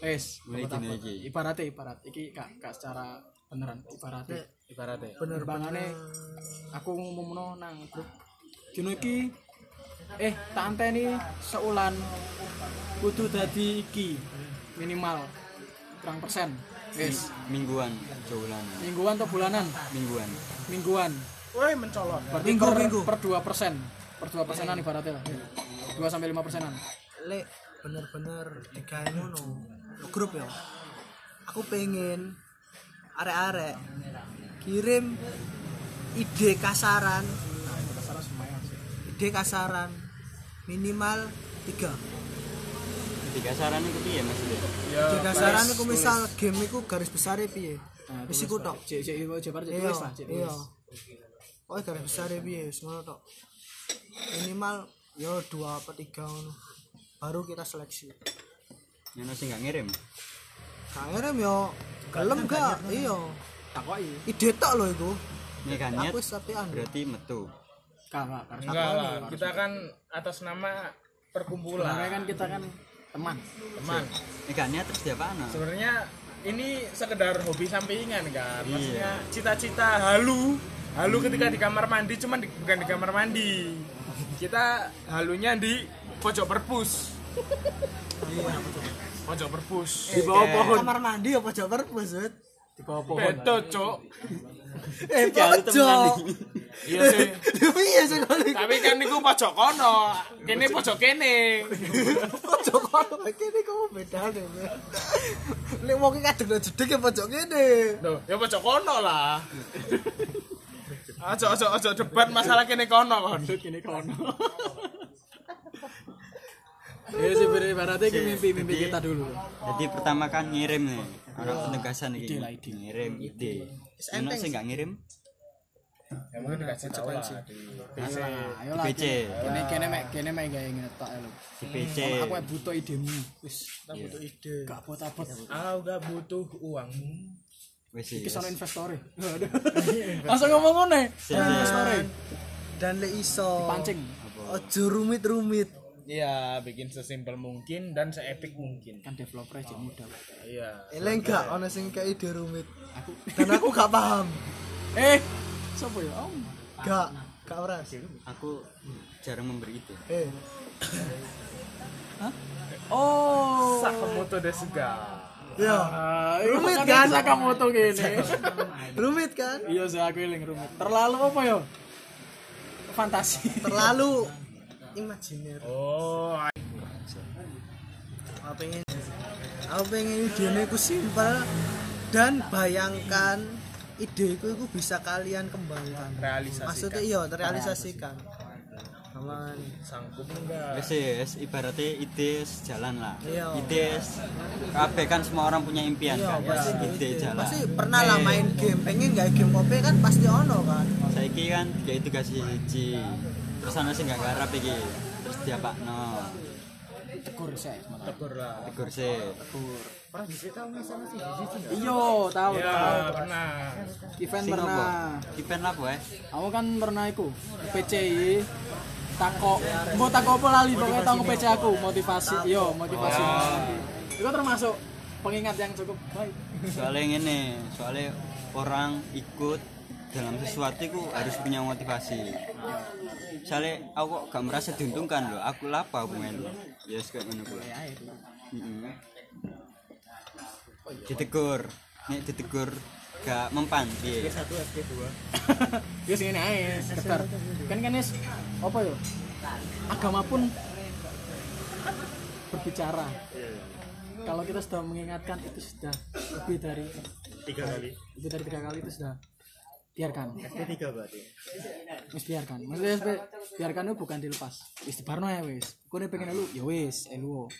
Wes, Mulai dino iki. Ibaratnya ibarat iki gak gak secara beneran ibaratnya. Ibaratnya. bener Bangane aku ngomongno nang grup dino iki eh tak anteni seulan kudu dadi iki minimal kurang persen wis mingguan jaulan mingguan atau bulanan mingguan mingguan Woi mencolot. berarti Minggu, per, minggu. per 2 persen. Per 2 persenan ibaratnya lah. 2 sampai 5 persenan. Lek bener-bener digawe ngono. Grup ya? Aku pengen arek-arek kirim ide kasaran. Ide kasaran. Minimal tiga. Tiga saran itu piye maksudnya ya ide kasaran aku misal game iku garis besar piye? Wis iku tok. cek cek iku jebar cek iya tulis lah cek iya. tulis oh garis besar piye? Wis ngono tok. Minimal yo dua apa tiga baru kita seleksi. Yang sih nggak ngirim? Kayaknya yo. Gelem gak iya. Takoki ide tok lho iku. Ini kan aku anu. berarti metu. Harus enggak lah kita kan atas nama perkumpulan. Sebenarnya kan kita kan teman. Teman. Ini kan niat terus dia apa sebenarnya ini sekedar hobi sampingan kan maksudnya cita-cita halu halu ketika di kamar mandi cuman di- bukan di kamar mandi. Kita halunya di pojok perpus. Pojok perpus. Di bawah pohon. Kamar mandi apa jawab perpus Wet? di bawah pohon. Beto cok. Eh pojok. iya sih. Iya sekali tapi kan niku pojok kono. Kene pojok kene. Pojok kono. Kene kamu beda deh lek wong iki kadang jedeg ya pojok kene. Loh, ya pojok kono lah Ojo ojo ojo debat masalah kene kono kon. kini kono. Ya sih berarti ini mimpi mimpi kita dulu. jadi pertama kan ngirim nih orang penegasan ini. Lah, ide. ngirim ide. Ono sih nggak ngirim? Ya mungkin dikasih tahu lah di PC. ayo lah PC. Kene kene mek kene mek gawe ngetok lho. Di PC. Aku butuh idemu. Wis. Butuh ide. gak abot-abot Ah, udah butuh uangmu. Iki sono investore. Langsung ngomong ngene Sip, sip. investore. Dan lek iso pancing ojo rumit-rumit. Iya, bikin sesimpel mungkin dan seepik mungkin. kan developer aja muda. Iya. eleng gak ono sing kayak ide rumit. Dan aku gak paham. Eh siapa ya? Om gak gak ora. Aku jarang memberi ide. Eh. Oh. Sakamoto desu ga. Ya rumit Rumit kan? Sakamoto gini. Rumit kan? Iya sih aku eling rumit. Terlalu apa ya fantasi. Terlalu imajiner. Oh, aku pengen aku pengen idenya ku simpel dan bayangkan ideku itu bisa kalian kembangkan. Realisasikan. maksudnya iya terrealisasikan aman Sanggup enggak? wes sih wes ibaratnya ide jalan lah. Iya. ide kabeh kan semua orang punya impian iya kan? Pasti. ide gitu. jalan. pasti pernah lah main game. Pengen gak game kopi kan pasti ono kan? Saiki kan kayak itu kasih hiji terus ana sing gak garap iki terus dia pak no tegur saya malah. Tegur lah. tegur sih? Iya tahu Ya, tahu. pernah. event sing apa? Pernah event apa ya aku kan pernah iku PCI tako. Mbok tako apa lali? Pokoknya tau PC aku. Motivasi. Yo motivasi. Itu termasuk pengingat yang cukup baik. Soalnya ngene soalnya orang ikut dalam sesuatu itu harus punya motivasi. Soalnya aku kok gak merasa diuntungkan loh aku lapa aku main ya yes, kayak ngono kuwi. Heeh. ditegur. Nek ditegur gak mempan piye ya sing ini ae sekedar kan kan es apa yo? Agama pun berbicara. Kalau kita sudah mengingatkan itu sudah lebih dari tiga kali. lebih dari tiga kali itu sudah biarkan. Tiga berarti. Wis biarkan. Maksudnya wis, biarkan itu bukan dilepas. Wis dibarno ya wis. Kowe pengen elu ya wis elu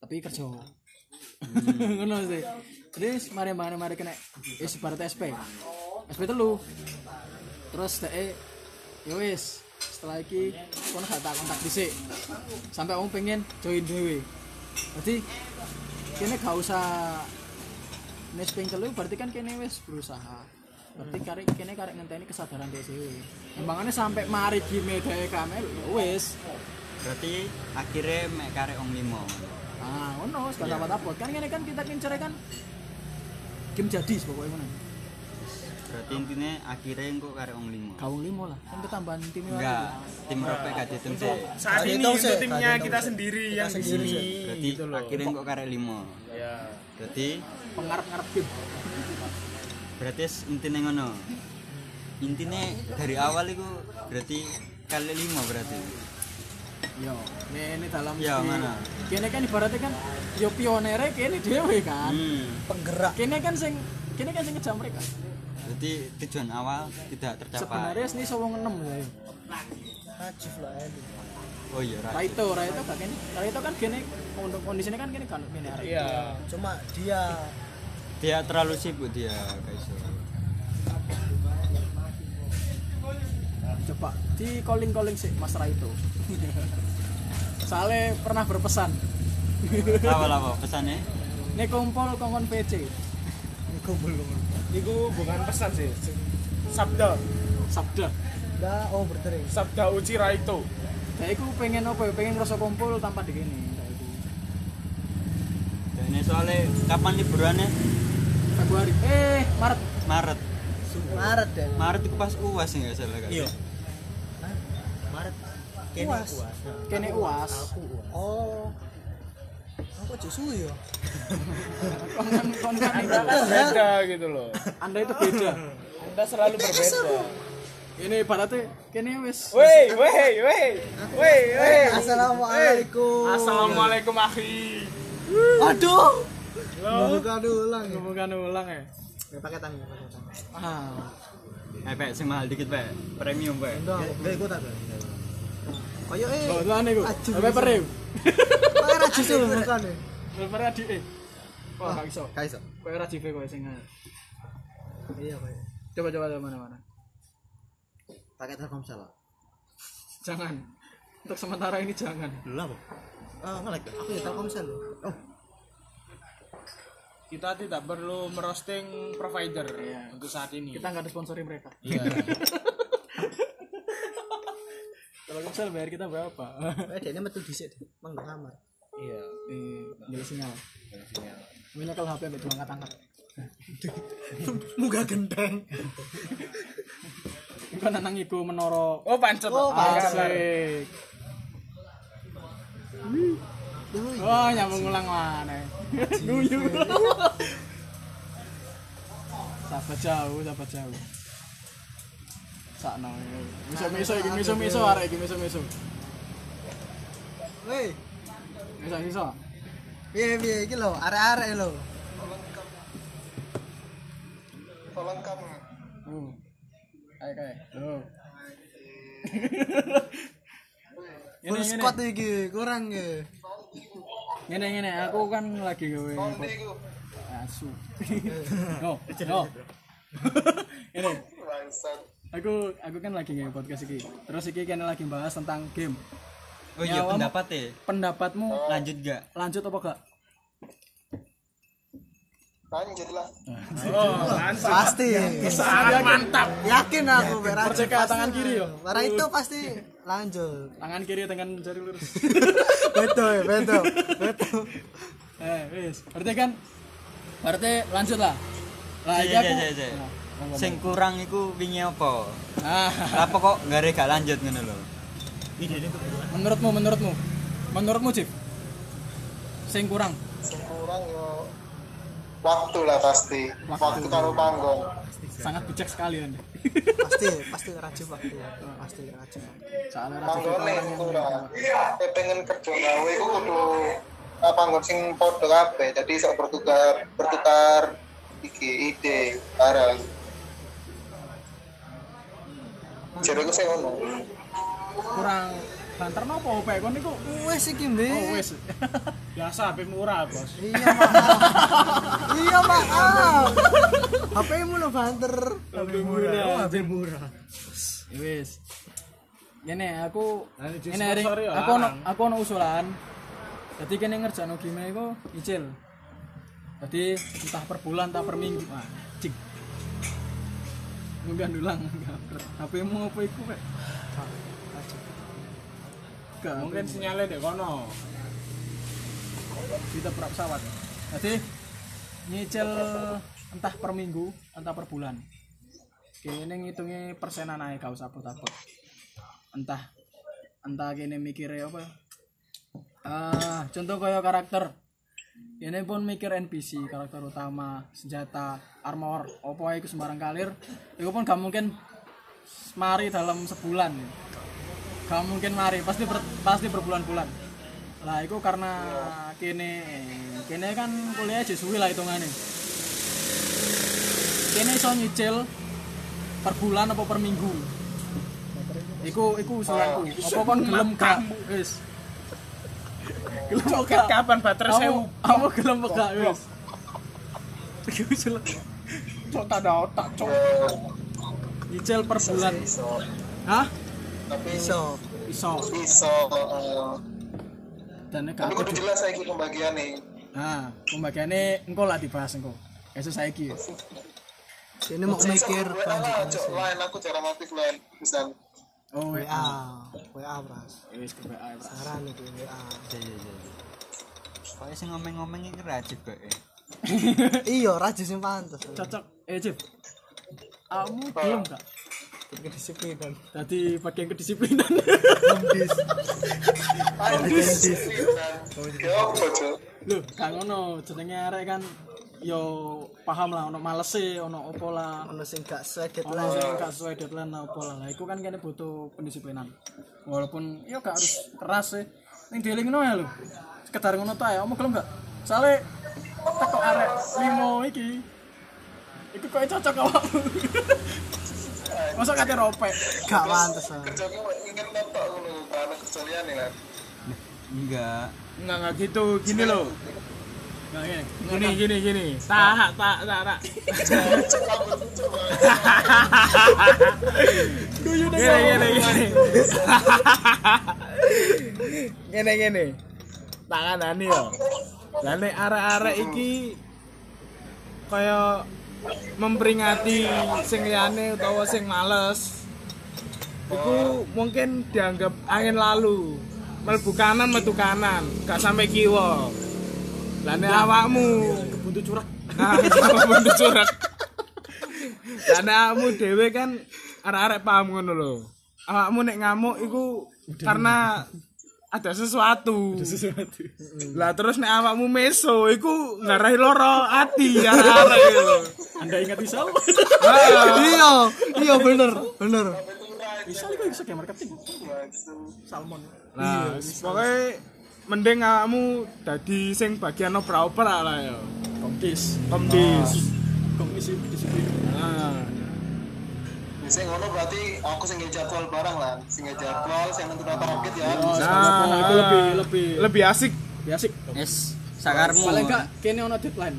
tapi kerja. Ngono sih terus mari mari mari kena. Wis ibarat SP SP telu. Terus dek ya wis. Setelah iki kono gak tak kontak dhisik. Sampai kamu pengen join dhewe. Berarti kene gak usah nes ping telu berarti kan kene wis berusaha. Berarti karek kene karek ngenteni kesadaran dhewe embangannya sampai mari game dhewe kamel ya wis. Berarti akhirnya mek karek wong limo ah ngono wis gak dapat apa kan kene kan kita kincer kan game jadi pokoknya ngono berarti intinya akhirnya engko karek wong limo kawung limo lah. Kan ketambahan tim enggak tim ropek gak dihitung sih Saat ini untuk timnya kita sendiri yang di sini. berarti Gitu akhirnya engko karek limo Ya. berarti pengarap-ngarap game berarti intinya ngono. Intinya dari awal itu berarti kali lima berarti yo ini dalam Ya, segi- mana? kene kan ibaratnya kan yo pionere kene dhewe kan Hmm. penggerak kene kan sing kene kan sing ngejam mereka Jadi tujuan awal tidak tercapai. sebenarnya sini sawang enam ya Najif lah ini Oh iya, right. Raito Raito gak kene Raito kan kene untuk kondisinya kan kene kan kene Raito iya cuma dia Dia terlalu sibuk dia, guys. coba di calling calling sih Mas Raito soalnya pernah berpesan. Apa apa pesannya? ini kumpul kongkon PC. Itu bukan pesan sih. Sabda. Sabda. Dah oh bertering sabda uci raito. Saya itu pengen apa ya? Pengen rasa kumpul tanpa digini Dan ini soalnya kapan liburannya? Februari. Eh Maret. Maret. Maret ya. Maret itu pas UAS nggak salah kan? Iya. Uas. kene uas. oh. Aku justru ya? Kongan kongan itu. beda gitu loh. Anda itu beda. Anda selalu berbeda. ini ibaratnya kene wis Woi, woi, woi, woi, woi. assalamualaikum. Assalamualaikum akhi. aduh bukan ulang ya. Bukan ulang ya. Ya, pakai tangan pakai tangan. Ah. Eh, Pak, sing mahal dikit, Pak. Premium, Pak. Udah, gak ikut Kayak eh, tuan iku paper ya kayak raji tuh bukan ya? paper adi eh oh gak iso Kayak iso. paper adi kok sing Iya, kayak. coba coba coba mana mana Pakai Telkomsel. jangan untuk sementara ini jangan Lah, apa? Ah, ngelek. Aku ya Telkomsel. Oh, Kita tidak perlu merosting provider untuk saat ini. kita nggak ada sponsori mereka Iya. kalau misal bayar kita berapa eh dia metu dhisik. Mang kamar. Iya. eh nggak sinyal Ini kalau HP ambil angkat angkat Muga gendeng. Iku nanang iku menoro Oh, pancet. Oh, Ah, asik Oh, nyambung ulang mana? Guyu. Sahabat jauh, sahabat jauh. Sakno. Miso-miso iki miso-miso arek iki miso-miso. Woi, Miso-miso. piye piye iki lho, arek-arek lho. Hmm. Kayak kayak. Loh. Full squad iki, kurang ya. ngene ngene aku kan lagi gawe asu no no ini aku aku kan lagi gawe podcast iki terus iki kene lagi bahas tentang game Oh iya, Nyawamu- pendapat ya. pendapatmu Lanjut gak? lanjut apa gak Oh, langsung. Pasti. Sangat mantap. Yakin aku berat. Merdeka tangan kiri yo Para itu pasti lanjut. tangan kiri dengan jari lurus Betul, betul, betul. eh wis berarti kan berarti lanjut lah lah iki Iya, aku iya, iya, iya. Nah. Sing kurang iku wingi apa? ah. Apa kok ada gak lanjut ngono lho? menurutmu menurutmu? Menurutmu Cip? Sing kurang? Kurang yo waktu lah pasti. Waktu, karo panggon sangat bijak sekali anda. Pasti, pasti rajin waktu. Pasti rajin. soalnya raja kita panggone orang yang kurang Nek pengen kerja gawe iku kudu ah, panggon sing padha kabeh. Jadi iso bertukar bertukar iki ide bareng jadi aku sing ngono kurang banter nopo opek kon niku Wes iki, Mbak. oh wis Biasa HP murah, Bos. Iya, maaf. iya, maaf. HP-mu lo banter. HP murah. HP murah. Wis aku di ini hari sponsori ya, aku ono aku ono usulan. Jadi kene ngerjakno game iku icil. Jadi entah per bulan entah per minggu. Cik. Munggah dulang. HP-mu apa iku? Gak, Mungkin sinyalnya deh kono. kita per pesawat. Jadi nyicil entah per minggu, entah per bulan. Kene ngitungnya persenan aja gak usah abot-abot. Entah entah kene mikirnya apa. Ah, contoh kaya karakter. Ini pun mikir NPC, karakter utama, senjata, armor, opo iku sembarang kalir. Iku pun gak mungkin mari dalam sebulan. gak mungkin mari pasti ber- pasti berbulan-bulan. Lah itu karena kene kene kan kuliah aja suwi lah hitungannya. Kene iso nyicil per bulan apa per minggu. Iku iku usulanku. Apa kon gelem gak? Wis gelem kapan baterai kamu sewu? kamu gelem gak wis? Iku usulan cok tak ada otak cok. Nyicil per bulan. hah? Tapi iso. Iso. Iso dan nek aku kudu jelas saya ikut pembagian nih Nah, pembagiannya engkau lah dibahas engkau. Esok saya ki. ini mau mikir lain aku lain. Misal Oh, WA WA pras wis ke WA. saran itu WA Kok sing ngomong-ngomong iki rajib kok. eh. iya rajin sing pantes Cocok. Eh, Cip. Kamu belum kak? kedisiplinan Tadi bagian kedisiplinan. ya apa cok Loh, kan ngono jenenge arek kan yo paham lah ono malese, ono opo lah. ono sing gak sesuai Ono deadline sing gak sesuai deadline lah, opo lah. Iku kan kene butuh pendisiplinan. Walaupun yo gak harus keras sih. Ning dielingno ya lho. Sekedar ngono ta ya, omong gelem gak? Soale teko arek limo iki. Iku kok cocok awakmu. Masa kate ropek. gak pantes kerjanya inget notok ngono karena kerjaan nih kan Enggak. enggak enggak gitu gini loh. Gini gini gini. tak tak tak tak gini gini gini. Gini gini. Tangan ani yo. Lah nek arek-arek iki kaya memperingati sing liyane utawa sing males iku mungkin dianggap angin lalu. Melbu kanan metu kanan. Gak sampai kiwa lah nek awakmu Buntu curag. Nah, sama buntu curhat. Karena awakmu dhewe kan arek-arek paham ngono lho. Awakmu nek ngamuk iku karena ada sesuatu. Sesuatu. Lah terus nek awakmu meso iku ngarahi loro ati arek-arek iku lho. Anda ingat Isal? iya iya bener bener Isal itu bisa kayak marketing. Salmon. Nah, pokoknya mending awakmu dadi sing bagian oper-oper lah ya. Komdis. Komdis. Komisi disiplin. Nah, Sing ngono berarti aku sing jadwal barang lah, sing jadwal, sing nentuin target ya. Oh, nah, itu lebih lebih lebih asik. lebih asik. Wis sakarmu. Paling enggak kene ono deadline.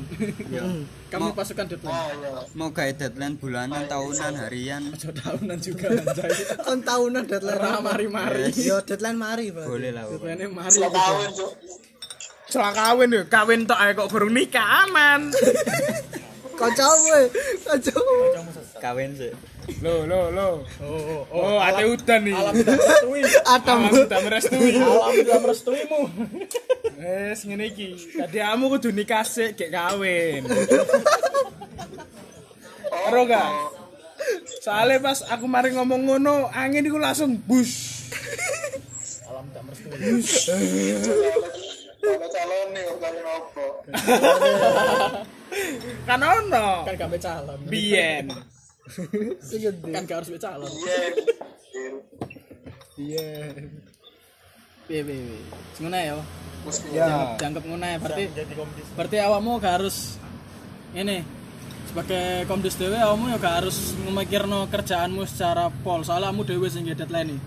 Kami pasukan deadline. Oh iya. mau gawe deadline bulanan, tahunan, harian. Aja tahunan juga anjay. kon tahunan deadline Ora mari-mari. yo deadline mari Pak. Boleh lah. Deadline mari. Setelah kawin yo, kawin tok ae kok burung nikah aman. kancamu kancamu Kawin sih. Lo lo lo. Oh, oh, Oh, ate udan nih. Alam tidak merestui. atam Alam sudah merestui. Alam tidak merestuimu. Wes ngene iki. Dadi kamu kudu nikah sik gek kawin. Ero gak? Soalnya pas aku mari ngomong ngono, angin iku langsung bus. Alam tidak merestui. Kalau calon nih, calon apa? Kan ono. Kan gak calon. Biyen. Kan gak harus calon. Iya. Iya. Piye piye. piye. Ngono ya. Ya. Dianggap ngono ya. Berarti berarti awakmu gak harus ini sebagai komdis dewe awakmu ya gak harus memikirno kerjaanmu secara pol soalnya kamu dewe sing deadline nih.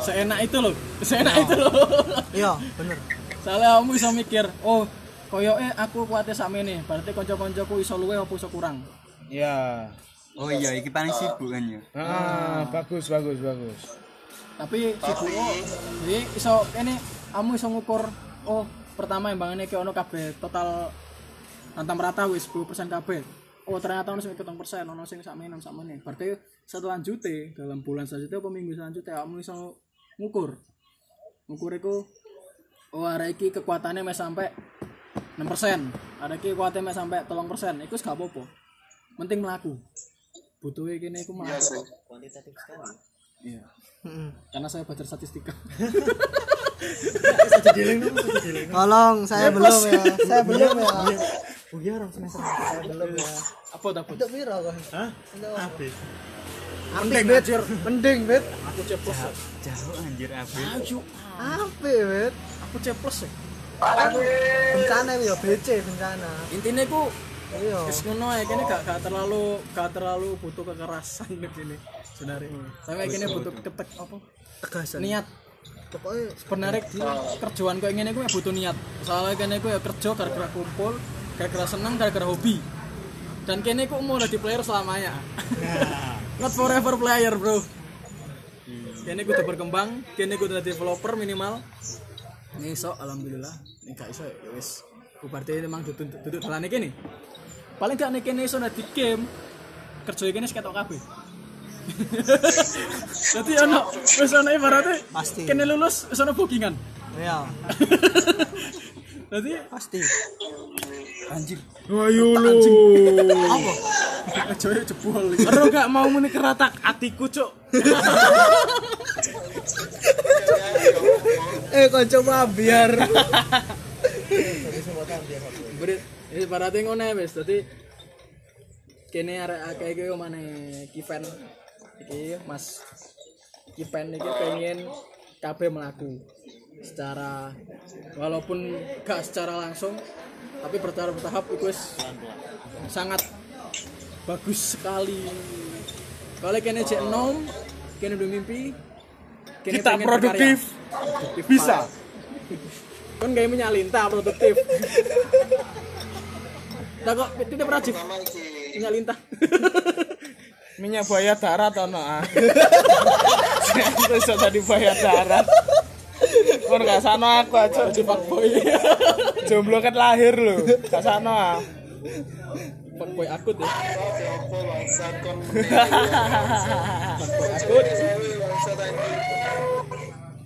Seenak itu loh, seenak itu loh. iya bener Soalnya kamu bisa mikir, oh koyoke aku kuatnya sama ini, berarti konco-koncoku iso luwe apa iso kurang. Ya. Oh iya, iki paling sibuk kan ya. Ah, bagus bagus bagus. Tapi sibuk kok. Jadi iso ini kamu iso ngukur oh pertama yang bangunnya kayak ono kabeh total antam rata wis 10% kabeh. Oh ternyata ono sing hitung persen, ono sing sakmene ono sakmene. Berarti selanjutnya dalam bulan selanjutnya apa minggu selanjutnya kamu iso ngukur. Ngukur iku oh ada iki kekuatannya mes sampai 6%. Ada iki kekuatannya mes sampai 3%. Iku wis gak apa-apa. Penting melaku. Butuhnya gini iku Iya melaku. sih. Iya. Karena saya belajar statistika. tolong saya belum ya saya belum ya Apa dapat? untuk piro kok Hah? Untuk. Mending anjir. Mending, Bet. Aku C plus. ya. jauh anjir abi Ayo, Apik, Bet. aku C plus ya. Bencana ya BC bencana. Intinya ku Iya. Wis ngono ae kene gak gak terlalu gak terlalu butuh kekerasan nih gini. Sebenarnya. Tapi kene butuh ketek apa? Tegasan. Niat. Pokoknya Sebenarnya kerjaan kayak gini ku ya butuh niat. Soalnya kene ku ya kerja gara-gara kumpul, gara-gara seneng, gara-gara hobi. Dan kene ku mau jadi player selamanya. Not forever player, Bro. Kene ku udah berkembang, kene ku udah developer minimal. Ini iso alhamdulillah. Ini gak iso ya wis. Ku berarti memang duduk duduk dalan iki nih. Paling gak nek kene iso di game kerja kene seketok kabeh. Jadi ono wis ono ibaratnya Pasti. kene lulus wis ono bookingan. Iya, Jadi pasti. anjir. Ayo lu. Apa? Ya jebol. Ero gak mau muni keratak atiku, Cuk. Eh, kok coba biar Berit, ini ibaratnya ngono wis. Dadi kene arek akeh iki mana Kiven iki Mas Kiven iki pengen kabeh melaku secara walaupun gak secara langsung tapi bertahap bertahap itu sangat bagus sekali kalau kene cek nom kene udah mimpi kene Kita produktif. Produktif Bisa. kan gak menyalintah produktif Nah kok tidak pernah iki. Menyalintah Minyak buaya darat ono ah. Terus tadi buaya darat. Kon gak sano aku aja Jadi fuckboy jomblo kan lahir lho. Gak sano ah. Fuckboy akut ya kon. Fuckboy akut.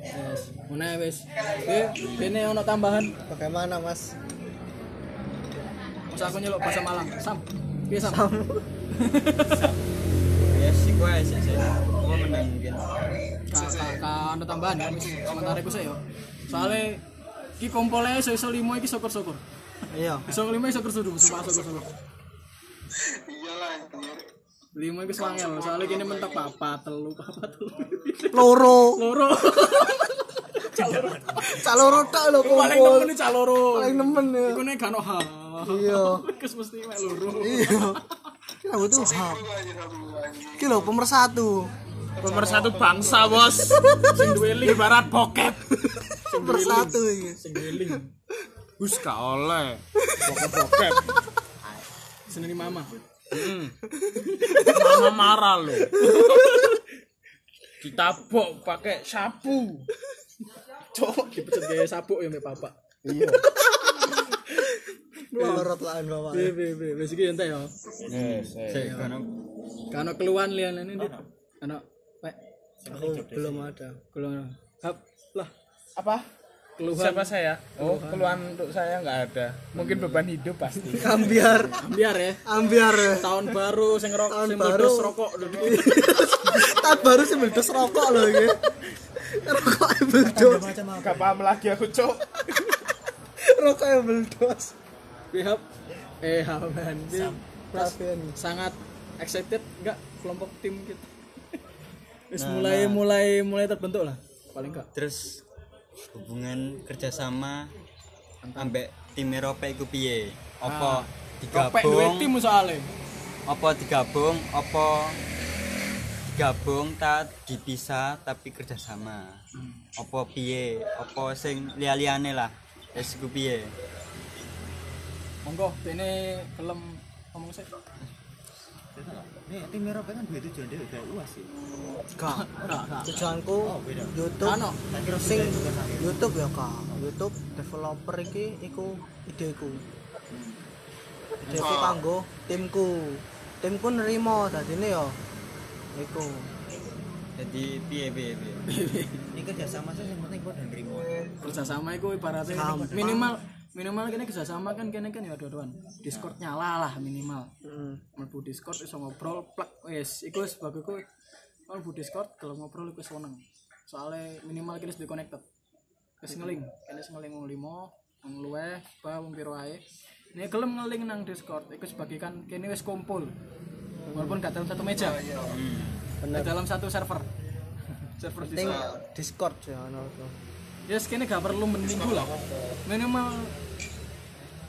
Yes. Mana ya wes Oke Ini ono tambahan? Bagaimana, Mas? Masa aku nyeluk bahasa Malang? Sam. Oke Sam? Ya sih gue sih sih gue menang mungkin. Ka, ka, ka ono tambahan ya wis. Sementara iku saya Soalnya Ki kompolnya iso-iso limo iki syukur-syukur. Iya. Iso limo iso Sumpah syukur-syukur. Iyalah anjir. Limo iki swangel Soalnya kini mentok papa telu papa telu Loro. Loro Caloro tak lho Paling kumpul. nemen iki caloro Paling nemen ya. Iku nek gak ha Iya. Kes mesti mek loro Iya. Kita butuh hap. Aku anjir aku anjing. Ki lho pemersatu. Pemersatu bangsa, Bos. Sing duwe link Ibarat bokep. Pemersatu iki. Sing duwe link Gus gak oleh. Bokep-bokep. Seneni mama Hmm. Mama marah lo. Ditabok pakai sapu. Cok dipecut gaya sabuk ya mbak papa Lorot lah bapak. Be be be wis iki ente ya. Yes, sih karena Kan keluhan lian ini dit. Ano Pak Aku belum ada. keluhan. Hap lah. Apa? Keluhan Siapa saya? Oh, keluhan untuk saya nggak ada. Mungkin beban hidup pasti. Ambiar. biar ya Ambiar. tahun baru sing rokok Tahun sing baru. rokok Tak baru sih meledos rokok loh iki. Rokok yang meledos. Gak paham lagi aku, Cok. Rokok yang meledos. Pihak eh haman sangat excited enggak kelompok tim kita Wis mulai mulai mulai terbentuk lah paling enggak terus hubungan kerjasama ambek tim Eropa iku piye? Apa Kopek duwe digabung? tim soalnya. Apa digabung? Apa digabung tak dipisah tapi kerjasama? Apa piye? Apa sing liya-liyane lah? Wis iku piye? Monggo ini film ngomong sih Nih, tim Eropa kan dua tujuan dia kayak uas sih. Kak, tujuanku YouTube. Ano? sing YouTube ya kak. YouTube developer iki iku ideku. Ideku. Kanggo timku. Timku nerimo dadine ya iku. Jadi piye piye piye? Ini kerjasama sih yang penting buat dan terima. kerjasama itu ibaratnya minimal minimal kini kerjasama kan kini kan ya dua-duaan discord nyala lah minimal. Hmm. mlebu discord iso ngobrol plek wes iku wis bagiku kalau mlebu discord kalau ngobrol iku seneng. Soalnya minimal kini sudah connected. Wis ngeling kini wis ngeling wong limo wong luweh ba wong piro ae. Ini gelem ngeling nang discord iku sebagai kan kini wis kumpul. Walaupun gak dalam satu meja. Di dalam satu server. Server Discord Discord ya ono tuh. ya sekini gak perlu minggu lah. Minimal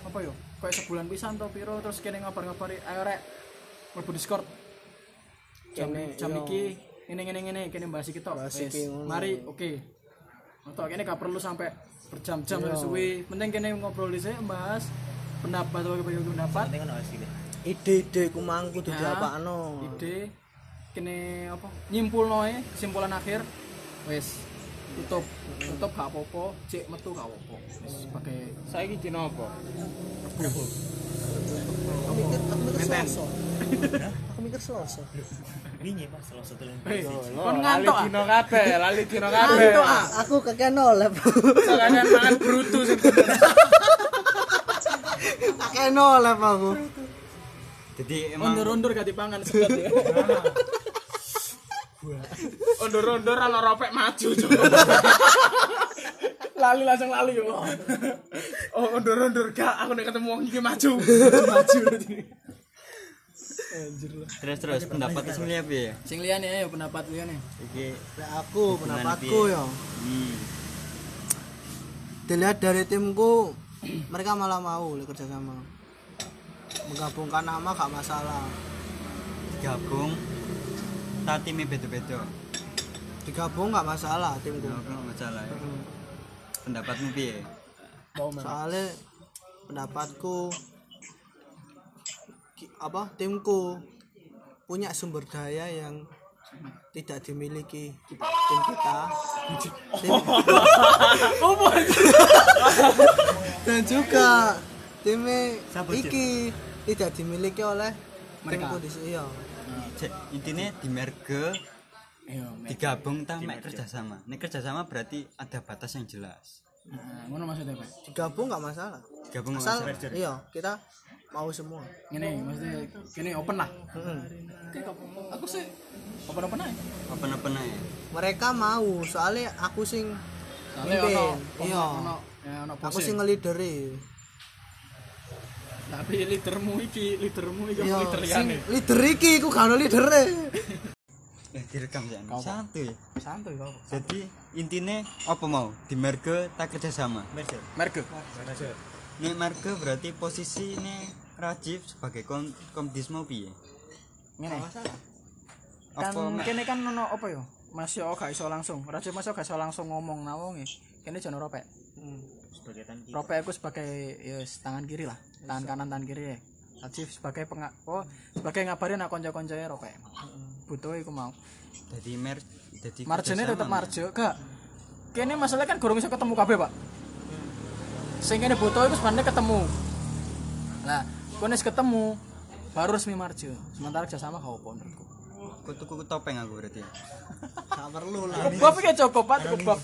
apa yo kayak sebulan pisan atau piro terus kene ngabar-ngabari ayo rek mlebu Discord. Jam Kene, jam iki ini ini ini kene bahas iki tok. Iki, ngono. mari oke. Atau kene gak perlu sampai berjam-jam suwi. Penting kene ngobrol di sini bahas pendapat atau pendapat. Ide-ide ku mangku kudu Ya. diapakno. ide. Kene apa nyimpul noe kesimpulan akhir. Wes tutup tutup gak apa-apa cek metu gak apa-apa. Wes, sebagai saya iki dino apa Aku mikir aku mikir Selasa. Aku mikir Selasa. wingi pas salah satu yang Hei, Loh, kon lali ngantuk ah. dino kabeh lali dino kabeh. Ngantuk ah, aku kakek nolep. soalnya mangan brutu sing Kakek nolep aku. jadi emang undur-undur gak dipangan sedot ya ondur-ondur ana ropek maju lali langsung lali yo. Oh. Ondur-ondur gak aku nek ketemu wong iki maju. Maju. Terus terus pendapat sing liya piye sing liyane ayo pendapat liyane. Iki Lek aku pendapatku ya. hmm. Dilihat dari timku mereka malah mau le kerja sama. Menggabungkan nama gak masalah. gabung tak timnya beda-beda Digabung gak masalah timku. Nggak masalah ya. pendapatmu piye Soalnya pendapatku apa timku punya sumber daya yang tidak dimiliki tim kita tim, dan juga timnya iki tidak dimiliki oleh Mereka. timku di sini iya. Cek, intinya di merge ayo digabung tak mek kerjasama. Ini kerjasama berarti ada batas yang jelas. Nah, ngono maksudnya Pak? Digabung nggak masalah. Gabung nggak asal masalah. iya kita mau semua. Ngene maksudnya kene open lah. Apa-apa. aku sih open open aja. Apa-apa ya mereka mau soalnya aku sing soalnya Mimpin. ono Iya. ya ono aku sing ngelideri tapi leadermu iki leadermu iki iya leader liyane? leader iki aku gak ono lidere eh direkam ya santuy. Santuy kau jadi intinya apa mau? Di merge tak kerjasama? Merge. Ini merge. Berarti posisi ini Rajif sebagai kom komdis mau piye? Ngene. Kan kene kan ono apa yo? Mas yo gak iso langsung. Raja Mas yo gak iso langsung ngomong nawonge kene jono ropek sebagai tanki ropek aku sebagai ya tangan kiri lah. Tangan kanan tangan kiri ya. Rajif sebagai penga oh sebagai ngabarin nak konco-koncoe ropek butuh iku mau. Jadi mer jadi tetep Mas. marjo gak? Kene masalah kan gurung iso ketemu kabeh pak. Sing kene butuh iku sebenarnya ketemu. Lah kene ketemu baru resmi marjo sementara kerjasama gak apa menurutku. Aku tuku topeng aku berarti. Gak perlu lah. Cukup buff iki cukup pak cukup buff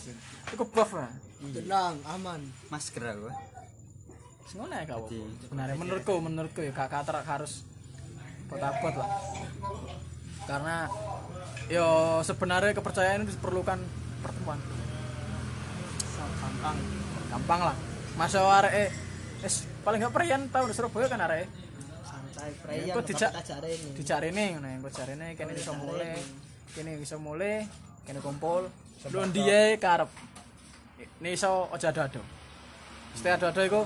cukup buff lah tenang aman. Masker aku. Ngono ya kau sebenarnya menurutku menurutku ya gak kata harus abot lah. Karena yo sebenarnya kepercayaan itu diperlukan pertemuan. Gampang gampang lah. Masa arek eh es paling gak perian tau di Surabaya kan arek santai Ya, kok dijak- dicari nih ngono yang cari nih kene iso mulai kene iso mulai kene kumpul. Lu ndiye karep ini iso aja ado-ado. Setiap ado-ado iku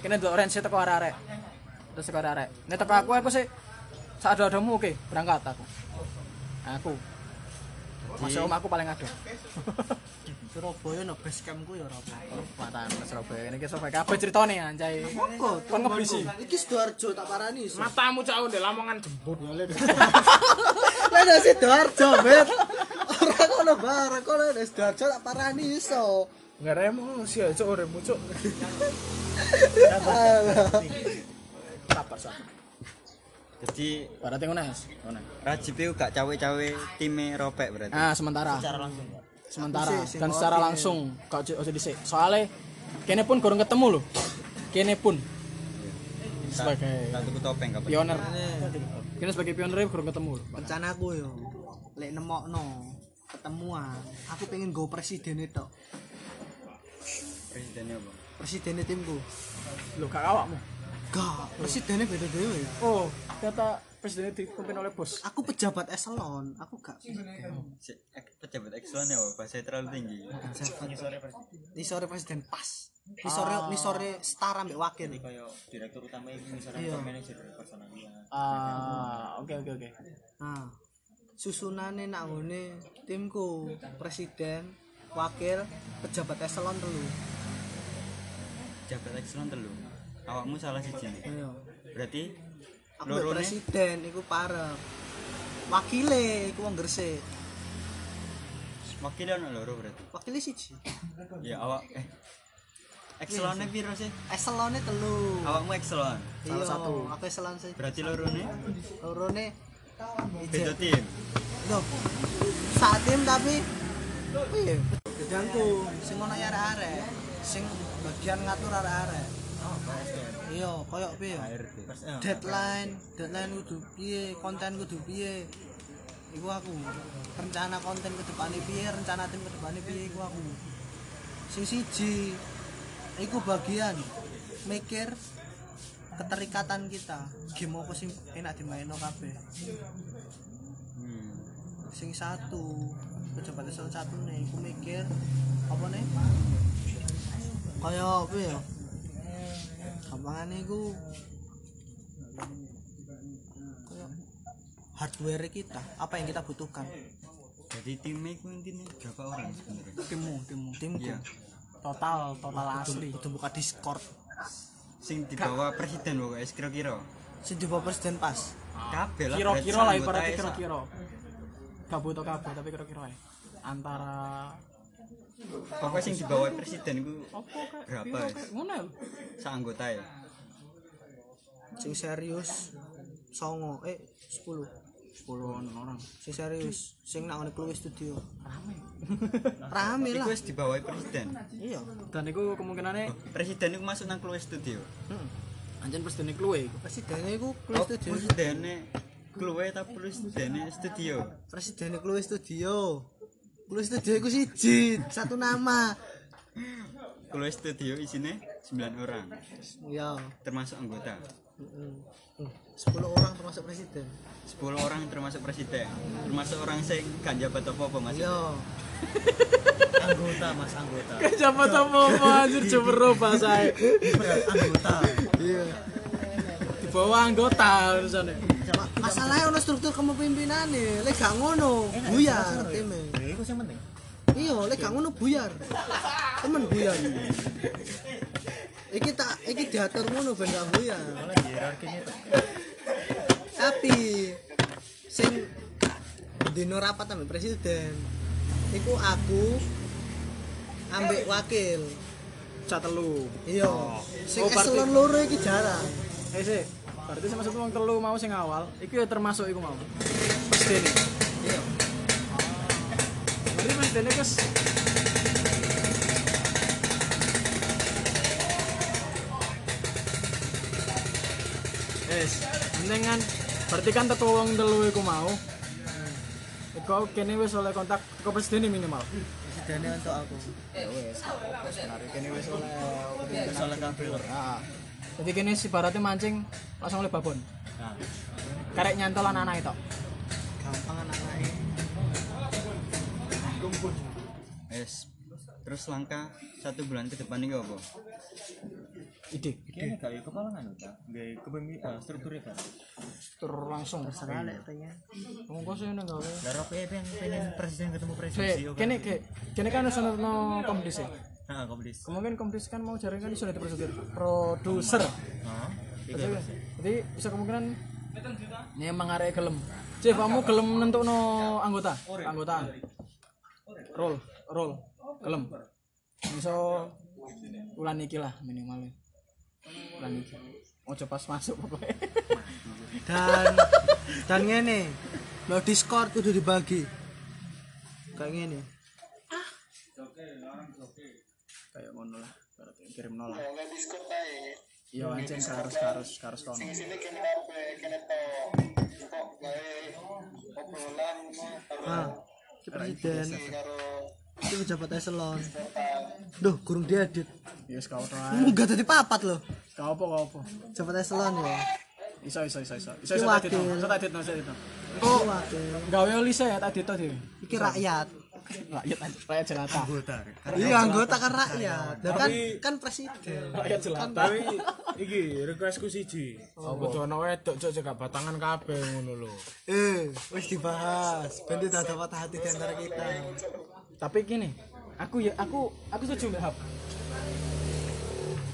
kene ndelok range teko arek-arek. Terus teko arek nek teko aku aku sih sak ado-adomu oke berangkat aku. Aku. Masuk om aku paling ado. Surabaya no base campku ya ora apa Matan Surabaya. Ini Surabaya kabeh critane anjay. kok? Kon ngebisi. iki Sidoarjo tak parani matamu cak ndek lamongan jembut. Lah nek Sidoarjo bet ora kono bareng kono Sidoarjo tak parani iso nggak remo sih cok remo cok Apa sih? jadi Berarti. Ngono. Rajib itu gak cawe-cawe time ropek berarti Ah, sementara. secara langsung Sementara Aku dan secara langsung kau aja dhisik. Soale kene pun gorong ketemu loh. Kene pun sebagai tak tuku topeng kapan pioner. Kene sebagai pioner gorong ketemu loh. rencanaku yo lek nemokno ketemuan aku pengen go presiden itu presidennya apa? Presiden timku. Lho gak awakmu. gak. Presidennya beda dewe. Oh, kata presiden dipimpin oleh bos. Aku pejabat eselon. Aku gak pejabat ekselon ya bahasa terlalu tinggi. Di sore presiden. Pas. Di sore di sore setara mbak wakil. Kayak direktur utama ini misalnya Iya. manajer personalnya ah oke oke oke. Nah susunane nak timku presiden wakil pejabat eselon telu. Pejabat ekselon telu. Awakmu salah siji. Iya. Berarti aku lorone? presiden iku parek. Wakile iku wong gresik. Wakil ono loro berarti? Wakile siji. Ya awak eh. Ekselonnya piro sih? Eselone telu. Awakmu ekselon? Salah satu. aku eselon sih. Berarti lorone? Lorone beda tim. Loh, saat tim tapi piye? Gedangku sing ono arek-arek, sing bagian ngatur arek-arek. Iya, koyo piye? Deadline, deadline kudu piye, konten kudu piye. Iku aku. Rencana konten ke depannya piye, rencana tim ke depannya piye iku aku. Sing siji iku bagian mikir keterikatan kita. Game apa sing enak dimainno kabeh. hmm. sing satu pejabat eselon satu nih aku mikir apa nih? Kaya apa ya? Gampangannya aku. Kaya hardware kita apa yang kita butuhkan. Jadi timnya itu intinya berapa orang sebenarnya? Timmu timmu. Timku Iya. total total asli. udah buka discord. Sing di bawah presiden pokoknya kira-kira. Sing di bawah presiden pas. Kabeh lah kira-kira lah ibaratnya kira-kira kabut atau kabut tapi kira-kira antara pokoknya sing di bawah presiden itu apa Berapa, ngono. Ya lho. seanggota ya sing serius songo eh 10 10 orang. Sing serius sing nak ngene studio. Rame. Rame lah. wis di bawah presiden. Iya. Dan itu kemungkinannya presiden itu masuk nang keluar studio? Anjir presiden keluar iku presidennya iku keluar oh studio. presidennya keluar tapi presidennya studio? Presiden keluar studio. Keluar studio iku siji, satu nama. keluar studio isinya 9 orang. Ya, termasuk anggota. 10 orang termasuk presiden. 10 orang termasuk presiden. Termasuk orang sing gak jabat apa-apa mas? Ya, anggota mas anggota. Siapa tahu apa anjir cembero bahasa anggota. Iya. di bawah anggota urusannya Ma- Masalahnya ono struktur kepemimpinan nih, lek gak ngono, buyar time. ya itu yang penting. Iya, lek gak ngono buyar. Temen buyar. Iki tak iki diatur ngono ben gak buyar. tapi sing dino rapat ambek presiden iku aku ambek wakil. Cak telu. Iya. Sing Oh, eselon loro iki jarang. Eh sih berarti sama satu wong telu mau sing awal iku ya termasuk iku mau. Presiden iya. Berarti presidennya kes Yes, penting kan berarti kan teko wong telu iku mau. Iku kene wis oleh kontak ke presiden minimal. presidennya untuk aku. Ya wis, kene wis oleh soalnya kabel Nah, jadi kene si baratnya mancing langsung oleh babon. nah Karek nyantol anak-anak itu. gampang anak-anaknya es terus langkah satu bulan ke depan ini apa Ide, ini gak kepala anggota gak kepemimpinan strukturnya kan tur langsung. salah lek Ngomong kok sih ini gawe. ya pengen pengen presiden ketemu presiden kene kene kan ono kompetisi. Nah kompetisi Kemungkinan kompetisi kan mau jaring kan iso dari produser. Produser. oh Jadi, bisa kemungkinan ini emang arek gelem. Cek kamu gelem nentukno anggota, anggota. Roll, roll, gelem. Iso bulan iki lah minimal. Bulan iki. Ojo pas masuk pokoknya. dan dan ngene lo discord udah dibagi kayak gini Kayak ngono lah. Berarti kirim nol lah. Nggak Discord aja. Iya anjing harus harus harus kono. Di sini kene apa? Kene to. Kok gawe obrolan no, ah presiden karo si pejabat eselon duh kurung diedit Ya yes, kau tuh. munggah tadi papat loh Kau apa kau apa? pejabat eselon ya Iso iso iso iso. Iso iso tadi. Iso tadi iso tadi oh wakil Gawe olise ya tadi to dhewe. iki rakyat Rakyat rakyat jelata. iya anggota kan rakyat Dan kan kan presiden Rakyat jelata. Tapi iki requestku siji. Kudu ana wedok cok cekak batangan kabeh ngono lho. eh wis dibahas ben tidak ada patah hati di antara kita Tapi gini, aku ya aku aku setuju Mbak Hap.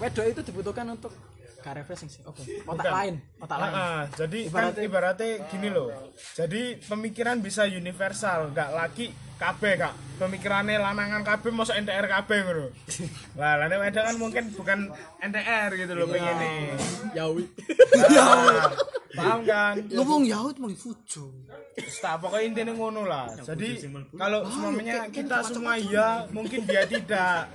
Wedok itu dibutuhkan untuk gak refreshing sih. Oke. Otak Bukan. lain, otak lain. Ah, jadi kan ibaratnya gini loh. Jadi pemikiran bisa universal, nggak lagi kabeh kak. Pemikirannya lanangan kabeh masuk NTR kabeh ngono. Lah, lane wedok kan mungkin bukan NTR gitu loh pengen nih. Yawi. Paham kan? ngomong yaut mau fujo Tak pokoknya intinya ngono lah. Jadi kalau semuanya kita semua iya, mungkin dia tidak.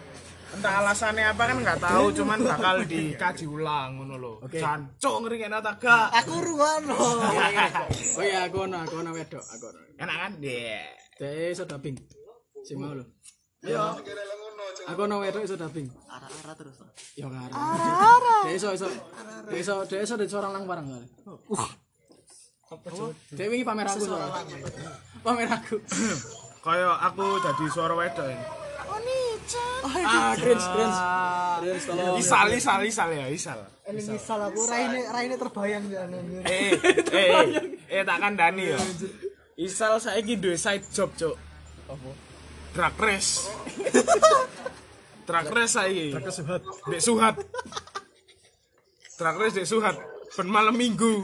Entah alasannya apa kan nggak tahu, cuman bakal dikaji ulang ngono loh. Cancuk ngeri kena tak gak? aku ruwono Oh iya, aku ono, aku ono wedok, aku ono. Enak kan? Iya. Dek iso dubbing. Sing mau lho. Iya. Aku ono wedok iso dubbing. Arah-arah terus. Ya ora. Ara. Dek iso iso. Dek iso, dek iso dek seorang lang bareng kali. Uh. Dek wingi pamer aku soalnya. Pamer aku. Kayak aku jadi suara wedok. Ah, cringe, cringe. Cringe tolong. Isal, isal, isal ya, isal. ini misal aku raine raine terbayang ya Eh, eh, eh, tak kandani ya. Isal saiki duwe side job, Cuk. Apa? Drag race. Drag race saiki. Drag suhat. Dek suhat. Drag race dek suhat. Ben malam minggu.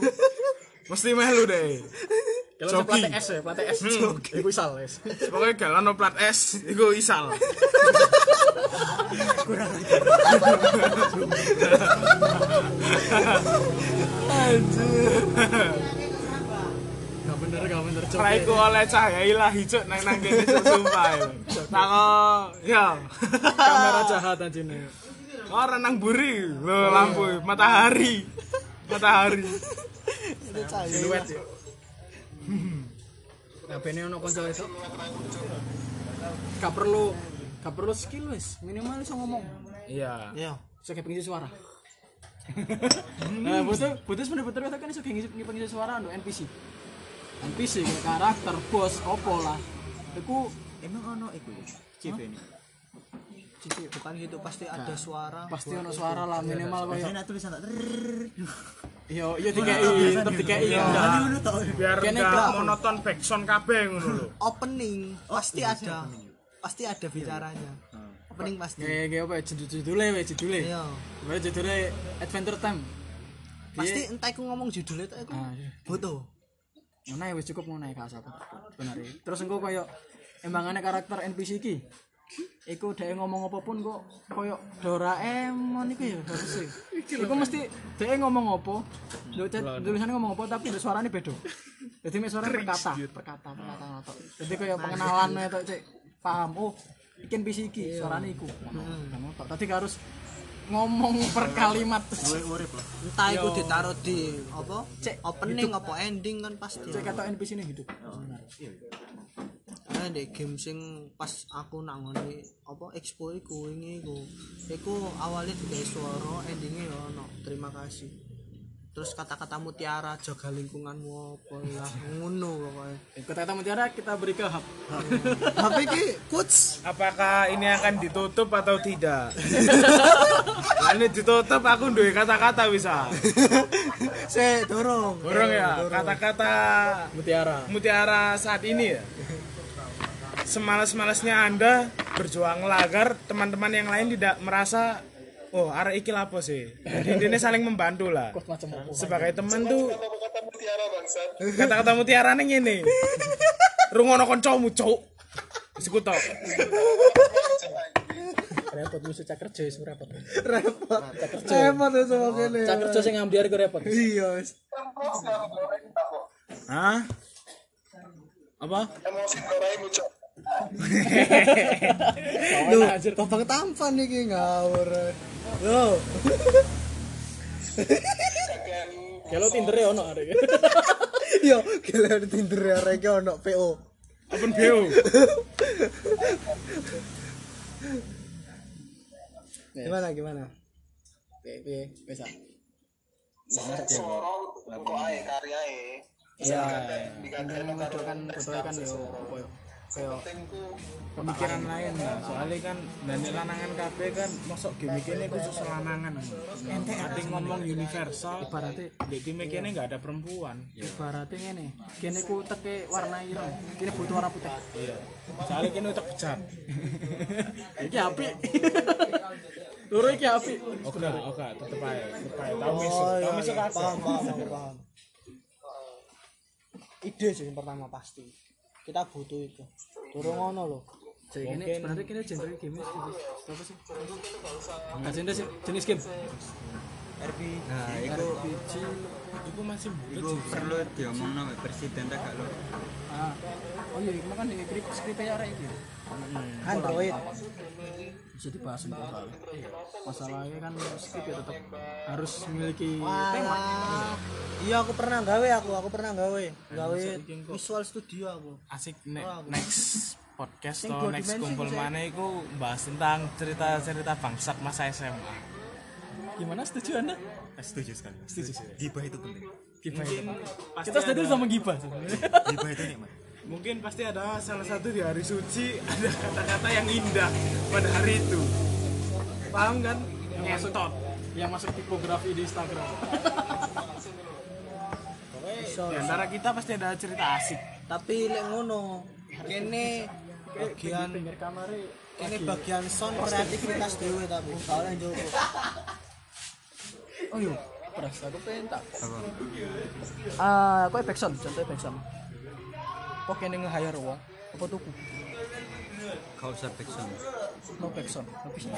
Mesti melu deh. Joki. pelatih S ya, pelatih S. Iku isal, S. Pokoknya gak ono plat S, iku isal. Gak bener, gak bener. Cok. Raiku oleh cahaya ilahi cuk nang nang kene cuk sumpah. ya. Tako ya. Kamera jahat anjine. Ora nang buri lho lampu matahari. Matahari. Siluet ya. Nah, bene ono kanca itu. Gak perlu gak perlu skill wis, minimal iso ngomong. Iya. iya Iso pengisi suara. Nah, butuh butuh bener-bener kan iso ngisi suara untuk NPC. NPC karakter, bos, opo lah. Iku Emang ono iku ya. CV ini. Cici, bukan gitu pasti ada suara pasti ono suara lah minimal Biasanya koyo nak tulisan tak. Yo yo dikai tetep dikai enggak Biar Kene gak gak- monoton backsound kabeh ngono lho. opening pasti ada. pasti ada bicaranya. Opening pasti. Kayak kayak apa ya judul judulnya we judulnya iya Baru judulnya Adventure Time. Pasti entah aku ngomong judulnya itu aku ah iya. butuh. Ngono ya wis cukup ngono ya kasa benar ya. terus engko koyo embangannya karakter NPC iki Iku dhek ngomong apa pun kok koyo Doraemon iku ya harusnya. Iku mesti dhek ngomong apa, tulisannya ngomong apa tapi suaranya beda. Jadi mek suaranya perkata, perkata, perkata ngono. Jadi koyo pengenalan itu cek paham oh iki NPC iki iku. Ngono tok. Tadi harus ngomong per kalimat. entah itu ditaruh di apa? Cek, opening apa ending kan pasti Cek kata NPC ini hidup. karena di game sing pas aku nangoni apa expo iku wingi iku. Iku awalnya digawe suara endingnya ya ono. Terima kasih terus kata-kata mutiara jaga lingkunganmu apa lah ngono pokoknya Kata-kata mutiara kita beri ke hub. tapi ki quotes Apakah ini akan ditutup atau tidak? Nah, ini ditutup aku duwe kata-kata bisa. saya dorong Burung ya, kata-kata Mutiara. mutiara saat ini ya. Semalas-malasnya Anda berjuang agar teman-teman yang lain tidak merasa oh arek iki lapo sih. Jadi intinya saling membantu lah. Sebagai teman tuh Kata-kata mutiara bangsat. kata-kata mutiara ning ngene. Rungono kancamu, cuk. Wis iku tok. Repot musuh cak kerja wis repot. repot repot itu sama kene Cak kerja sing ngambiar iku repot. iya wis. Hah? Apa? Emosi cok. Lu, babang tampan iki ngawur. Yo, Kalau Tinder ya ono arek. yo, di Tinder arek iki ono PO. Open BO. Gimana gimana? Piye bisa. Soro kok ae karyae. iya kan yo apa yo kayak pemikiran lain lah soalnya kan dan lanangan KB kan masuk gimmick ini khusus lanangan ente ada ngomong universal ibaratnya di gimmick ini nggak ada perempuan. Ibaratnya ngene kene ku teke warna ireng kene butuh warna putih. Iya. Soalnya kini udah pecat iki api loro iki api oke oke tetep aja tetep aja tahu Oh, tahu iya, misuk iya. paham paham, paham. Ide sih yang pertama pasti kita butuh itu. Turun ngono loh jadi kene sebenarnya kene genre game sih apa sih? Nggak genre sih jenis game. Nah itu RPG itu masih bulat itu perlu diomong nama presiden tak gak lo ah. Oh iya itu kan di skrip skripnya arek iki. Android bisa dibahas untuk soalnya masalahnya kan skrip ya tetap harus memiliki tema. Wah, iya aku pernah gawe aku aku pernah gawe. Gawe visual studio aku. Asik ne next podcast Sing atau dua next dimensi kumpul ku, mana itu bahas tentang cerita-cerita bangsat masa SMA gimana? Setuju anda? Setuju sekali. Setuju. Gibah itu penting. Gibah pasti kita setuju sama gibah gibah itu nikmat mungkin pasti ada salah satu di hari suci ada kata-kata yang indah pada hari itu. Paham kan? Ngentot. Yang masuk tipografi di Instagram. Di antara kita pasti ada cerita asik. Tapi lek ngono kene bagian pinggir kamar kene bagian sound kreativitas dewe tapi kalau yang jowo oh iya. Beras aku pengen tak? Ah aku backsound contoh backsound kok kene nge-hire wong apa tuku? Kau usah backsound no backsound no bisa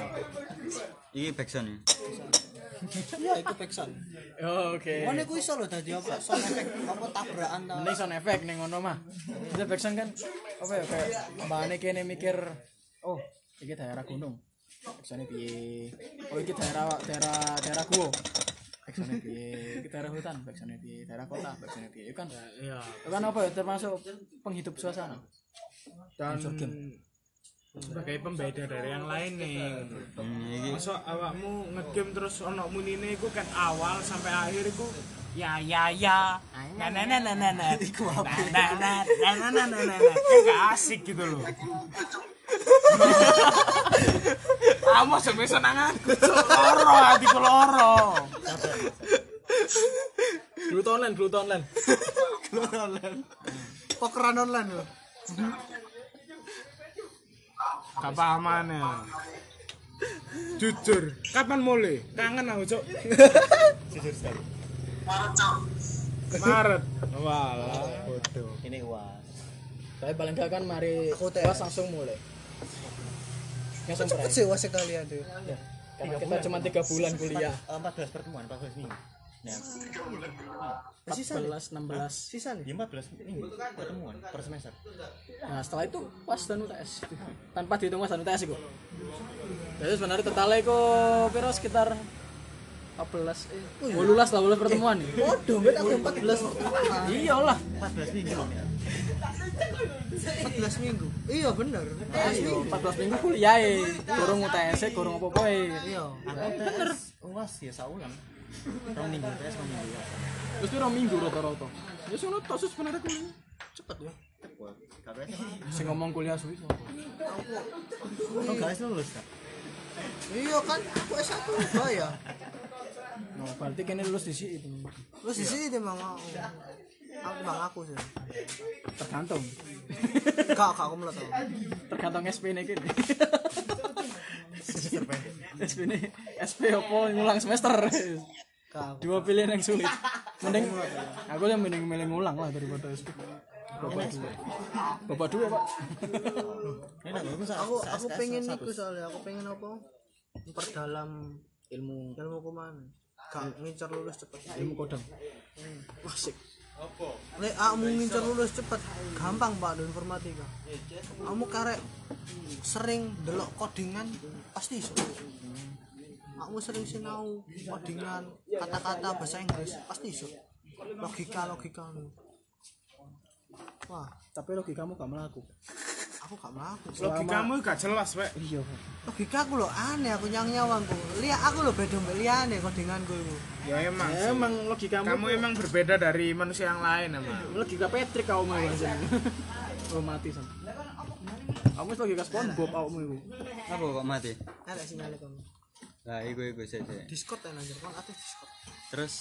ini backsound ya? Iya itu backsound oh, oke. Mana ku iso lho dadi apa sound effect apa tabrakan ta. ini sound effect nih ngono mah. Itu backsound kan apa ya kayak mbakane kene mikir oh iki daerah gunung. Backsoundnya piye? Oh iki daerah daerah daerah gua backsoundnya piye? Iki daerah hutan backsoundnya piye? Daerah kota backsoundnya piye? Itu kan ya itu kan apa ya? Termasuk penghidup suasana. Dan sebagai pembeda dari yang lain nih. Ini Masa awakmu ngegame terus ono munine iku kan awal sampai akhir iku ya ya ya. Nah nah nah nah nah nah nah nah nah nah nah nah nah nah nah Amos yang bisa nangan. Loro hati ku loro Glut online, glut online Glut online Pokeran online loh Gak pahaman ya Jujur, kapan mulai? Kangen aku cok Jujur sekali. Maret. Cok Maret Walah Bodoh. Ini was Tapi paling gak kan mari Aku langsung mulai. Langsung Cepet sih wase kalian tuh. Ya, Karena kita cuma tiga bulan kuliah. Eh, 14 pertemuan 14 minggu nah Sisa 14, 16. sisa nih. 14 minggu pertemuan per semester Nah setelah itu pas dan UTS tanpa dihitung pas dan UTS itu. Jadi sebenarnya totalnya itu piro sekitar 14 eh 18 lah 18 pertemuan nih. Waduh, bet aku 14 Iyalah. 14 minggu 14 minggu. Iya bener. 14 minggu. 14 minggu kuliah e. Kurung UTS, kurung apa-apa e. Iya. aku bener uas ya saulan rong minggu tes rong minggu Terus piro minggu rata-rata. Ya sono tok sus sebenarnya kuliah. Cepet ya. Sing ngomong kuliah suwi sapa? oh guys lulus kan Iya kan, aku S1 ya. Nah, berarti kene lulus di sini itu. Terus di sini emang aku. Bang aku sih. Tergantung. Kak, kak aku melet. aku. Tergantung SP ini kene. SP ini SP apa ngulang semester. Dua pilihan yang sulit. Mending aku yang mending milih ngulang lah daripada SP. Bapak dua. Bapak dua, Pak. Aku aku pengen iku soalnya aku pengen apa? Memperdalam Ilmu ilmu kuman. Gak ngincer lulus cepet. ilmu kodam. Asik. Lek kamu ngincer lulus cepet, gampang Pak do informatika. Kamu karek sering delok kodingan pasti iso. Kamu sering sinau kodingan, kata-kata bahasa Inggris pasti iso. Logika logika. Wah, Tapi logikamu gak melaku. Aku gak melaku logikamu gak jelas wek. Iya. Logika aku lo aneh aku nyang nyawangku. Lihat aku lo beda mbak liane kodenganku itu ya emang sih. emang logikamu kamu emang berbeda dari manusia yang lain emang. Logika Patrick kau mau aja oh mati sam. Kamu itu logika SpongeBob kamu itu apa kok mati? Ada sinyalnya kamu. Lah iku iku sik sik. discord ya anjir kan ada discord. Terus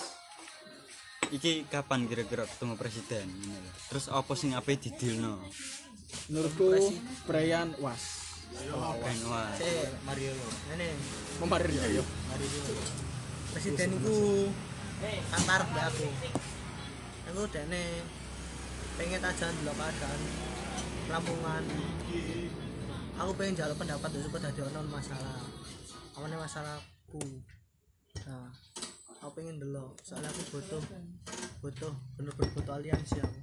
iki kapan kira-kira ketemu presiden? Terus apa sing ape didilno menurutku Brian was. Ben wah eh Mario. Ini. Memarir ya yo presiden itu antar mbak aku aku dene pengen aja dulu keadaan Lamongan. Aku pengen jalur pendapat dulu supaya ada non masalah. Awalnya masalahku. Nah aku pengen dulu soalnya aku butuh butuh bener-bener butuh aliansi aku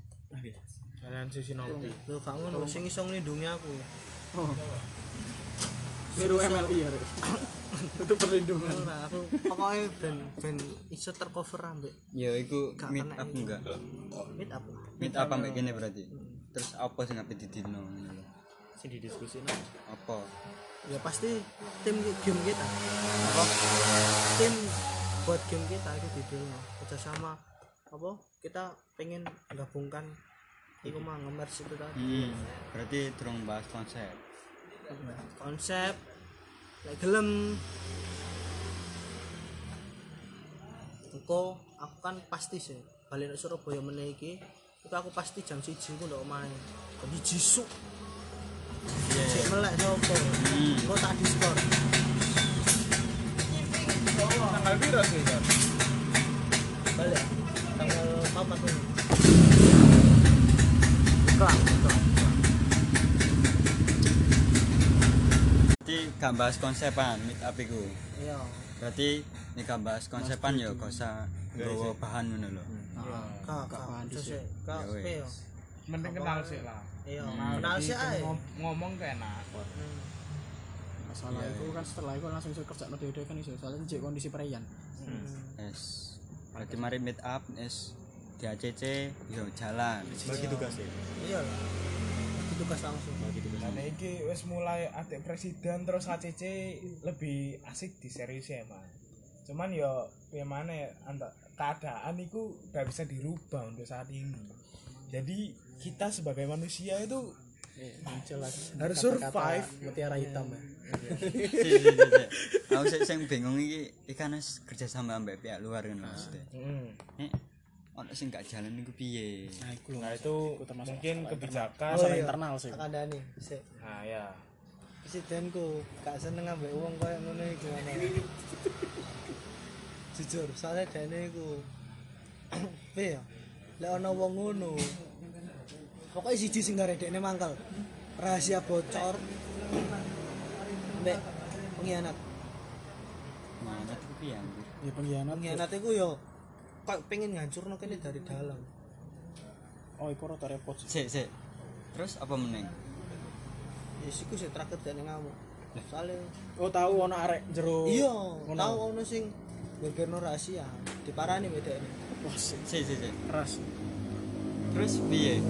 kalian sih Shinobi lu gak ngono sing iso nglindungi aku. Niru MLI ya untuk perlindungan. Ora aku pokoknya ben ben iso tercover ambek ya iku meet up enggak? Meet up. Meet up ambek kene berarti? Terus apa sing ape ngono lho. sing didiskusin apa? Ya pasti tim game kita. Apa? Tim buat game kita itu di film kerjasama apa? Kita pengen gabungkan itu mah nge-merge itu tadi hmm. berarti durung bahas konsep. Konsep like gelem. Engko aku kan pasti sih balik nang Surabaya meneh iki itu aku pasti jam siji ku ndak main. Jadi jisuk. Cek melek sopo kok tak diskor tanggal piro sih kan balik. Tanggal 4 kelak. berarti gak bahas konsepan meet up iku? Iya. Berarti nek gak bahas konsepan ya gak usah nggawa bahan ngono lho. Kak kak terus sih kak Ya wes. iya mending kenal sih lah. Iya Nah, kenal sih ae. ngom- ngomong enak. Hmm. masalah itu kan setelah itu langsung iso kerja no dhewe kan iso soalnya kondisi Brian yes. Berarti mari meet up es di ACC yo jalan. Bagi tugas ya? Iya lah itu tugas langsung. Dan iki wis mulai adik presiden terus ACC lebih asik di serius ya man cuman yo ya anta- keadaan itu gak bisa dirubah untuk saat ini. Jadi kita sebagai manusia itu jelas Harus survive. mutiara hitam ya. Si si aku sih sing bingung iki ikan es kerja sama ambek pihak luar kan maksudnya nek ono sing gak jalan niku piye? Nah itu mungkin kebijakan masalah internal sih. Tak ada nih sih nah ya presidenku gak seneng ambek uang kaya ngono iku ana. jujur soalnya dene iku piye ya lek ana wong ngono pokoknya siji sing gare dekne mangkel. Rahasia bocor mbek pengkhianat. Nah itu piye ya pengkhianat. Pengkhianat iku yo kok pengen ngancurno kene dari dalam? Oh itu rada repot sih. Si si terus apa meneng? Ya siku sih terakhir dekne ngamuk. Soalnya oh tahu ono arek jero. Iya tahu ono sing beberno rahasia. Diparani beda ini wah sih si si si keras. Terus piye?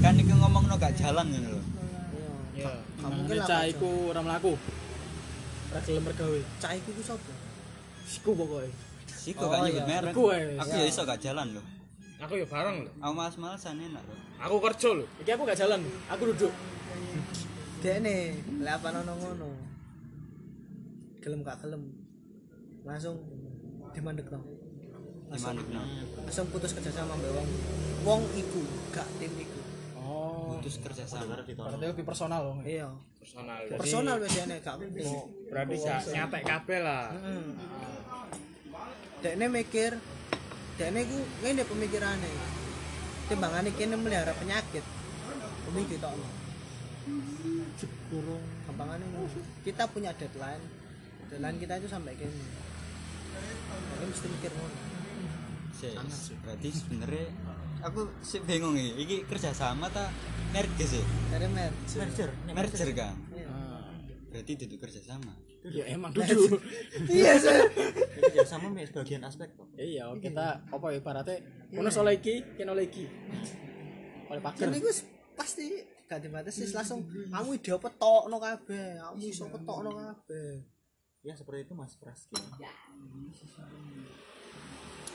Kan iki ngomongno gak jalan ngono lho. Iya. Mungkin lah cah iku ora mlaku. Ora gelem mergawe. Cah iku ku sapa? Siku pokoknya Iku Oh, gak iya. nyebut merek. Iku wes. Aku ya iso gak jalan lho. aku ya bareng loh Aku males-malesan enak lho. aku kerja loh iki aku gak jalan aku duduk. Dekne lek apa ono ngono? Gelem gak gelem. Langsung dimandekno. Dimandekno. langsung putus kerja sama mbak wong. Wong iku gak tim iku. Oh. Putus kerja sama. berarti lebih personal loh iya. Personal. Personal wis dene gak berarti gak nyatek kabeh lah. Heeh dekne mikir dekne ku ngene pemikirane. Timbangane kene melihara penyakit. Bumi ditokno. Kurung gampangane kita punya deadline. Deadline kita itu sampai kene. Ini mesti mikir ngono. Berarti sebenarnya aku sih bingung iki. Iki kerja sama ta merge sih? dari merger? Merger. Merger kan. Berarti itu kerja sama. ya emang. Duduk iya sih. Kerja sama mek sebagian aspek kok. Iya kita apa ya ibaratnya ono soal iki kene oleh iki. Oleh iku pas pasti gak dibatasi langsung kamu ide apa tokno kabeh? Kamu iso petokno kabeh? Ya seperti itu mas Praski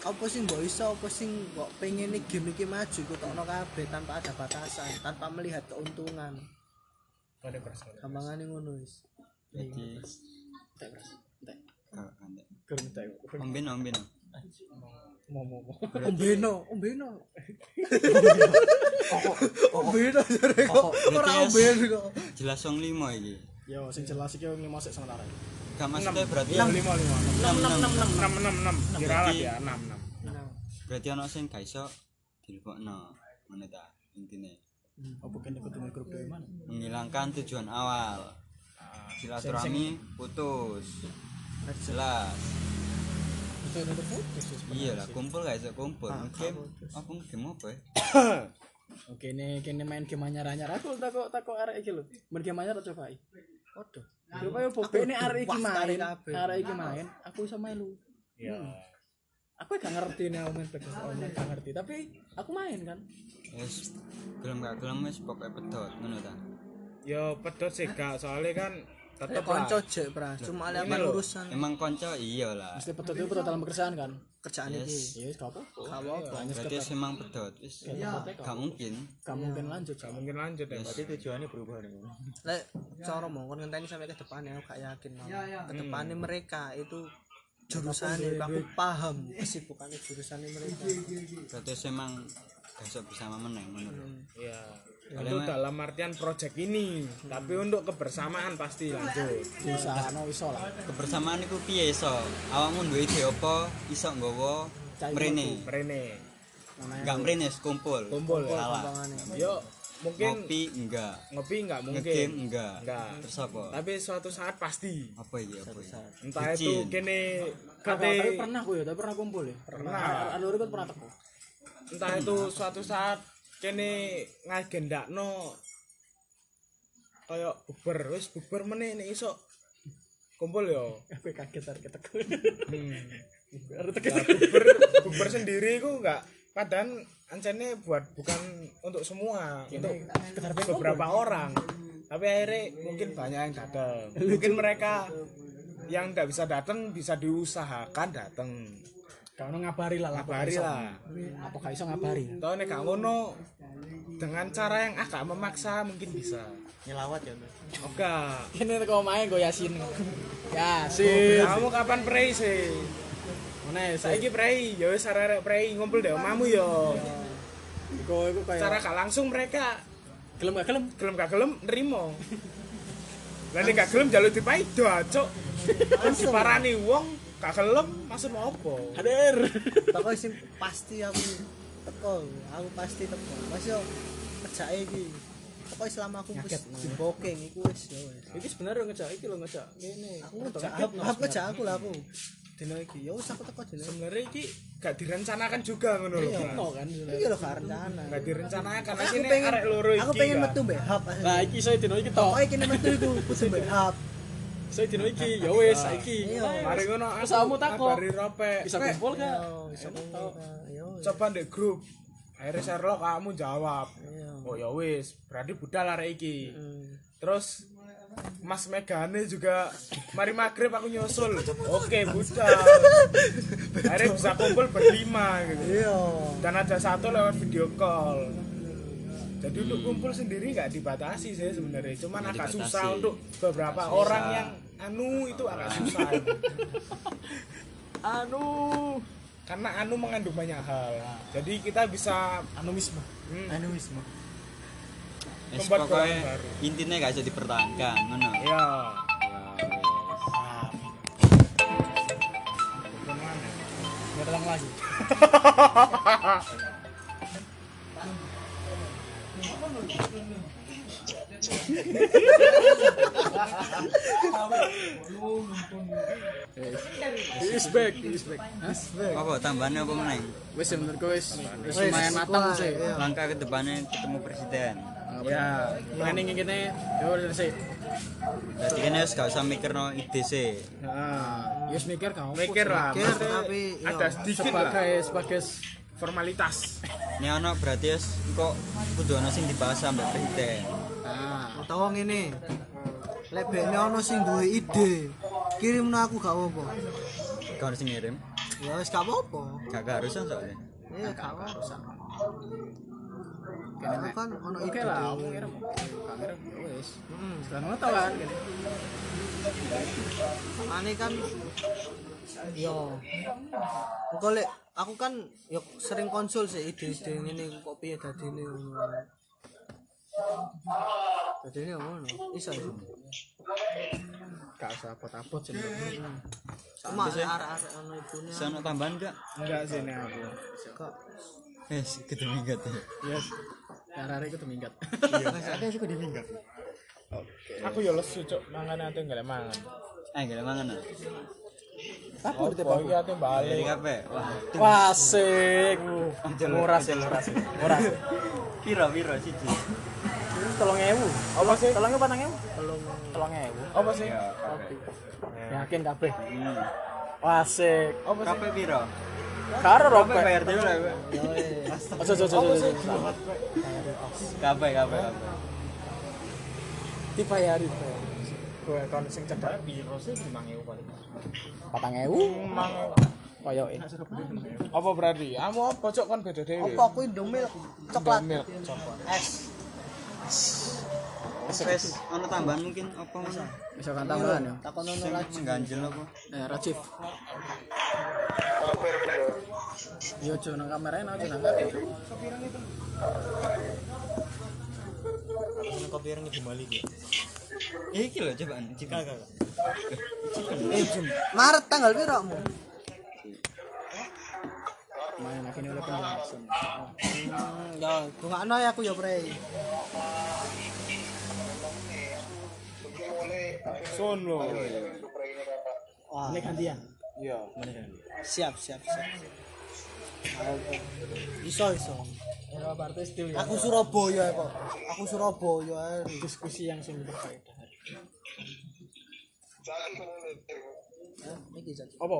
apa sing mbok iso apa sing mbok pengen nih game iki maju iku tokno kabeh tanpa ada batasan tanpa melihat keuntungan. Gampangane ngono wis. Jadi Ombeno ombeno ombeno jare kok. Ora ombeno kok. Jelas song limo iki. Yo sing jelas iki lima sik sementara. gak maksudnya berarti Lima lima lima. enam enam enam Enam enam. enam. Kiralat ya enam enam. berarti ono sing gak iso dilebokno. Ngono ta intine. Apa kene kudu grup dhewe mana? menghilangkan tujuan awal silaturahmi putus jelas Itu udah putus. ya, iya lah kumpul gak iso kumpul game apa game apa ya Oke, ini kene main game anyar-anyar. Aku takut takut arek iki lho. Main game anyar coba iki. Waduh. Coba yo popo ini arek iki main. Arek iki main, aku iso melu. Ya. Aku gak ngerti nih main bagus online gak ngerti, tapi aku main kan. wis gelem gak gelem wis pokoke pedot ngono ta Yo pedot sih gak soalnya kan Eh, tetep konco jek bra cuma Ini ada loh. urusan emang konco iya lah. Mesti betul itu dalam pekerjaan kan. kerjaan iki. Iya, wis gak apa-apa. gak apa-apa. Hanya berarti emang pedot wis. Gak mungkin. Gak mungkin lanjut. Gak mungkin lanjut ya. berarti tujuannya berubah nih lek cara mau kon ngenteni sampai ke depannya aku gak yakin Mam. ke depannya mereka itu jurusannya aku paham kesibukannya jurusannya mereka. Berarti emang gak iso bersama meneng ngono lho. Iya. Itu dalam artian project ini, tapi untuk kebersamaan pasti lanjut. Bisa no iso lah. kebersamaan iku piye iso awakmu duwe ide apa iso nggawa mrene Rene, gak mrene kumpul kumpul ya. salah Yo, mungkin ngopi enggak ngopi nggak mungkin. ngegame enggak Enggak. terus apa Tapi suatu saat pasti. apa iki apa iki Entah itu Bucin. kene kate pernah aku ya, tapi pernah kumpul ya. Pernah. Ada orang pernah teko. Entah itu suatu saat kene ngagendakno kayak buber wis buber meneh nek iso kumpul yo. Aku kaget arek teko. Hmm. Arek. Nah, buber buber sendiri ku enggak padahal ancene buat bukan untuk semua untuk beberapa orang tapi akhirnya mungkin banyak yang datang mungkin mereka yang tidak bisa datang bisa diusahakan datang Kau ngabari lah, ngabari lah. Apa gak iso ngabari? tau nek gak ngono dengan cara yang agak memaksa mungkin bisa. Nyelawat ya Mas. oke Ini teko main go Yasin. Yasin. kamu kapan prei sih? Mana saya saiki prei. Ya wis arek prei ngumpul deh omamu yo Iku iku cara kayak gak langsung mereka gelem gak gelem. gelem gak gelem nerimo. Lah nek gak gelem jalur dipaido cok kan diparani wong maksud mau apa? Hadir. pokoknya sing pasti aku teko aku pasti teko. Mas yo kerja iki. Pokoknya selama aku wis di booking iku wis yo wis. Iki sebenarnya ngejak iki lho ngejak. Ini aku kerja aku kerja aku lah aku. Dino iki yo wis aku teko dino sebenarnya iki gak direncanakan juga ngono lho. No kan. iki lho gak rencana. Gak direncanakan aku pengen arek loro iki aku pengen metu mbek hub Nah, iki saya dino iki tok. pokoknya kini metu iku kudu mbek hub Saya dino iki ya wis saiki. mari ngono Terus aku kamu takok. kabari rope. Bisa kumpul gak? yo iso kumpul. yo coba ndek grup. Akhirnya Sherlock kamu jawab. Oh ya wis berarti budal arek iki. Terus Mas Megane juga mari maghrib aku nyusul. Oke budal. Akhirnya bisa kumpul berlima gitu. Iya. Dan ada satu lewat video call. Jadi untuk kumpul sendiri nggak dibatasi sih sebenarnya. Cuman agak susah untuk beberapa orang yang anu itu agak susah Anu, karena anu mengandung banyak hal. Jadi kita bisa anumisme. hmm, anuisme. Wis Membuat baru. intine gak iso dipertahankan ngono. Ya lagi. Is back, is back. apa tambahannya apa meneng Wis ya, menurutku wis wis lumayan matang sih. langkah ke depannya ketemu presiden Ya, planning kene yo wis sih. jadi kan wis gak usah mikirno ide sih nah, Wis mikir mikir lah Mikir, maksudnya tapi, ada sedikit lah sebagai sebagai formalitas Ini ono berarti wis kok kudu ono sing dibahas sampe presiden. Nah, utawa ngene. Lek bekne ono sing duwe ide, kirimno aku gak apa-apa. Gak sing ngirim. Ya wis gak apa-apa. Gak gak harus soalnya. Iya, gak apa-apa. Aku kan ono Oke ide. lah, dhewe. kamu ngirim. Gak ngirim, ya wis. Hmm. Sudah ngono kan. Ane kan yo. Engko lek aku kan yo sering konsul sih ide-ide ngene kok piye dadine ngono. Dadine ngono. Iso iso. Gak usah abot-abot sih. Cuma arek-arek ono ibune. Bisa ono tambahan gak? Enggak sih nih aku. Kok Wes, gitu minggat ya. Yes. Hari itu minggat. Ada suka di minggat. Aku ya lesu cuk, mangan ate enggak mangan. Eh, gak ada mangan. Apa di Oh, ate Dari balik. kape? Wah, Wasik. Murah sih, murah sih. Murah. piro piro siji. Tolong ewu. Apa sih? Tolongnya patang ewu. Tolong tolong ewu. Apa sih? Yakin kabeh. Sih? Kape piro? Karo Kape robek. bayar dhewe lah. Ojo ojo ojo. Kape kape kape. Dibayari. Gue kon sing cedhak Piro sih 5000 paling. Patang ewu. Koyoke. Apa berarti? Kamu apa cuk kan beda dhewe. apa aku Indomilk coklat Milk coklat. es. Wes, ono tambahan mungkin apa ngono? Bisa kan tambahan ya. Takon ono Sing lagi. ganjel apa? Eh, Rajif. Yo ojo nang kameranya ojo nang kamera. Kopi orang di Bali dia. Iki lho cobaan. Cika kak. Eh, Jum. Maret tanggal piro mu? Main akhirnya langsung. Hmm, ya, dongakno ya aku ya, Pre. Sun lo. Wah, Ini gantian. Iya. siap, siap, siap. Iso, iso. Ya, berarti still ya. Aku Surabaya kok. Aku Surabaya. ae. diskusi yang sungguh berfaedah. Eh, iki jadi. Apa?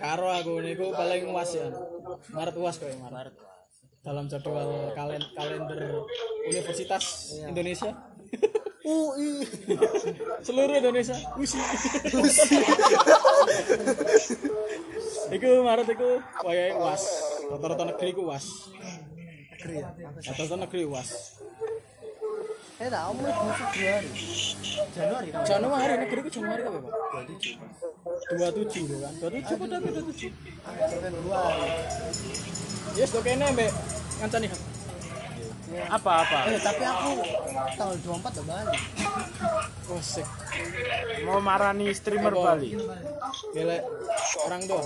Karo aku niku paling uas ya. Maret uas kok ya Maret. Dalam jadwal kalen kalender Universitas Indonesia. UI. Seluruh Indonesia. Usi. iku Maret iku wayahe uas. Rata-rata negeri ku uas. Negeri ya. Rata-rata negeri uas. Eh, tak omong di Februari. Januari. kan? Januari negeri ku Januari apa, Pak? 27 lho kan. 27 pada 27. Februari. Yes, kok kene mbek ngancani. Apa apa? Eh, tapi aku tanggal 24 udah balik. Oh, sik. Mau marani streamer Bali. Gelek orang tua.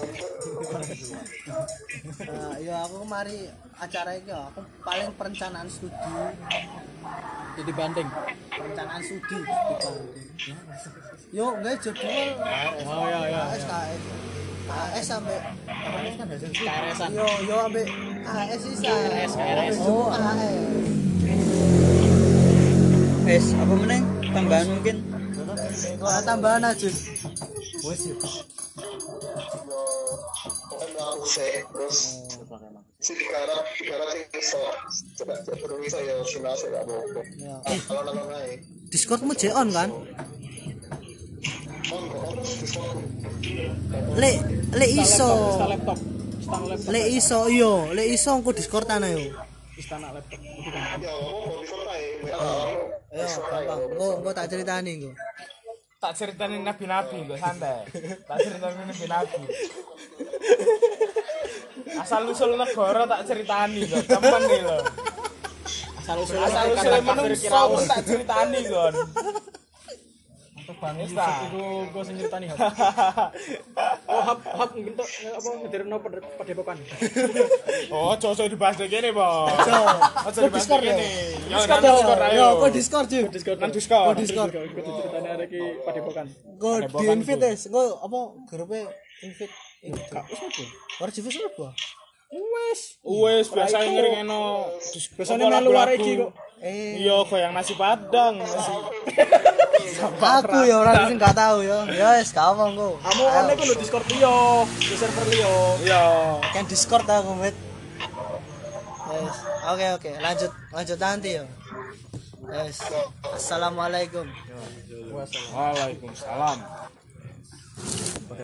Nah, ya aku kemari acara ini ya, aku paling perencanaan studi, Jadi banding. perencanaan studi di Bandung. Yo, enggak jadwal Oh ya ya. KS KS. KS sampai KRS-an. yo yo sampai KS sih KRS, KRS. Oh, KS. Wes, apa meneng? Tambahan mungkin? Wah, tambahan aja. Aku sih terus digarap digarap sih bisa coba coba bisa ya final sih. Ya. Kalau naik Discordmu on kan? on kok on Discord. Le le iso. Istana laptop. Istana laptop. Le iso yo, le iso engko Discord ana yo. Istana laptop. Yo, gampang. Engko engko tak ceritani engko. Tak ceritain nabi-nabi kok santai. Tak ceritain nabi-nabi. Asal usul negara tak ceritani kok, temen nih lo. Asal usul Asal usul menungso tak ceritani kon. Ta. Iku gua sing nyritani hap. Oh hap hap bentuk apa ngederno padepokan. Oh, cocok dibahas deh gini, Bos. Yo, Ojo dibahas deh gini. Yo, Discord nang Discord dong. ayo. yo kok Discord sih. Discord. Nang Discord. Oh, Discord. Iku ceritane arek iki padepokan. Engko di invite wis. Engko apa grupe invite. Kak wis apa? Ora di Facebook apa? Wes. Wes biasa ngeringeno. Biasanya melu arek iki kok. Eh, Iya, goyang nasi padang. Nasi. aku ya orang sing gak tahu ya. Ya wis gak apa engko. Kamu kan iku lho Discord liyo, di server liyo. Iya. Kan Discord aku met. Yes. Oke oke, lanjut lanjut nanti ya. Yes. Assalamualaikum. Waalaikumsalam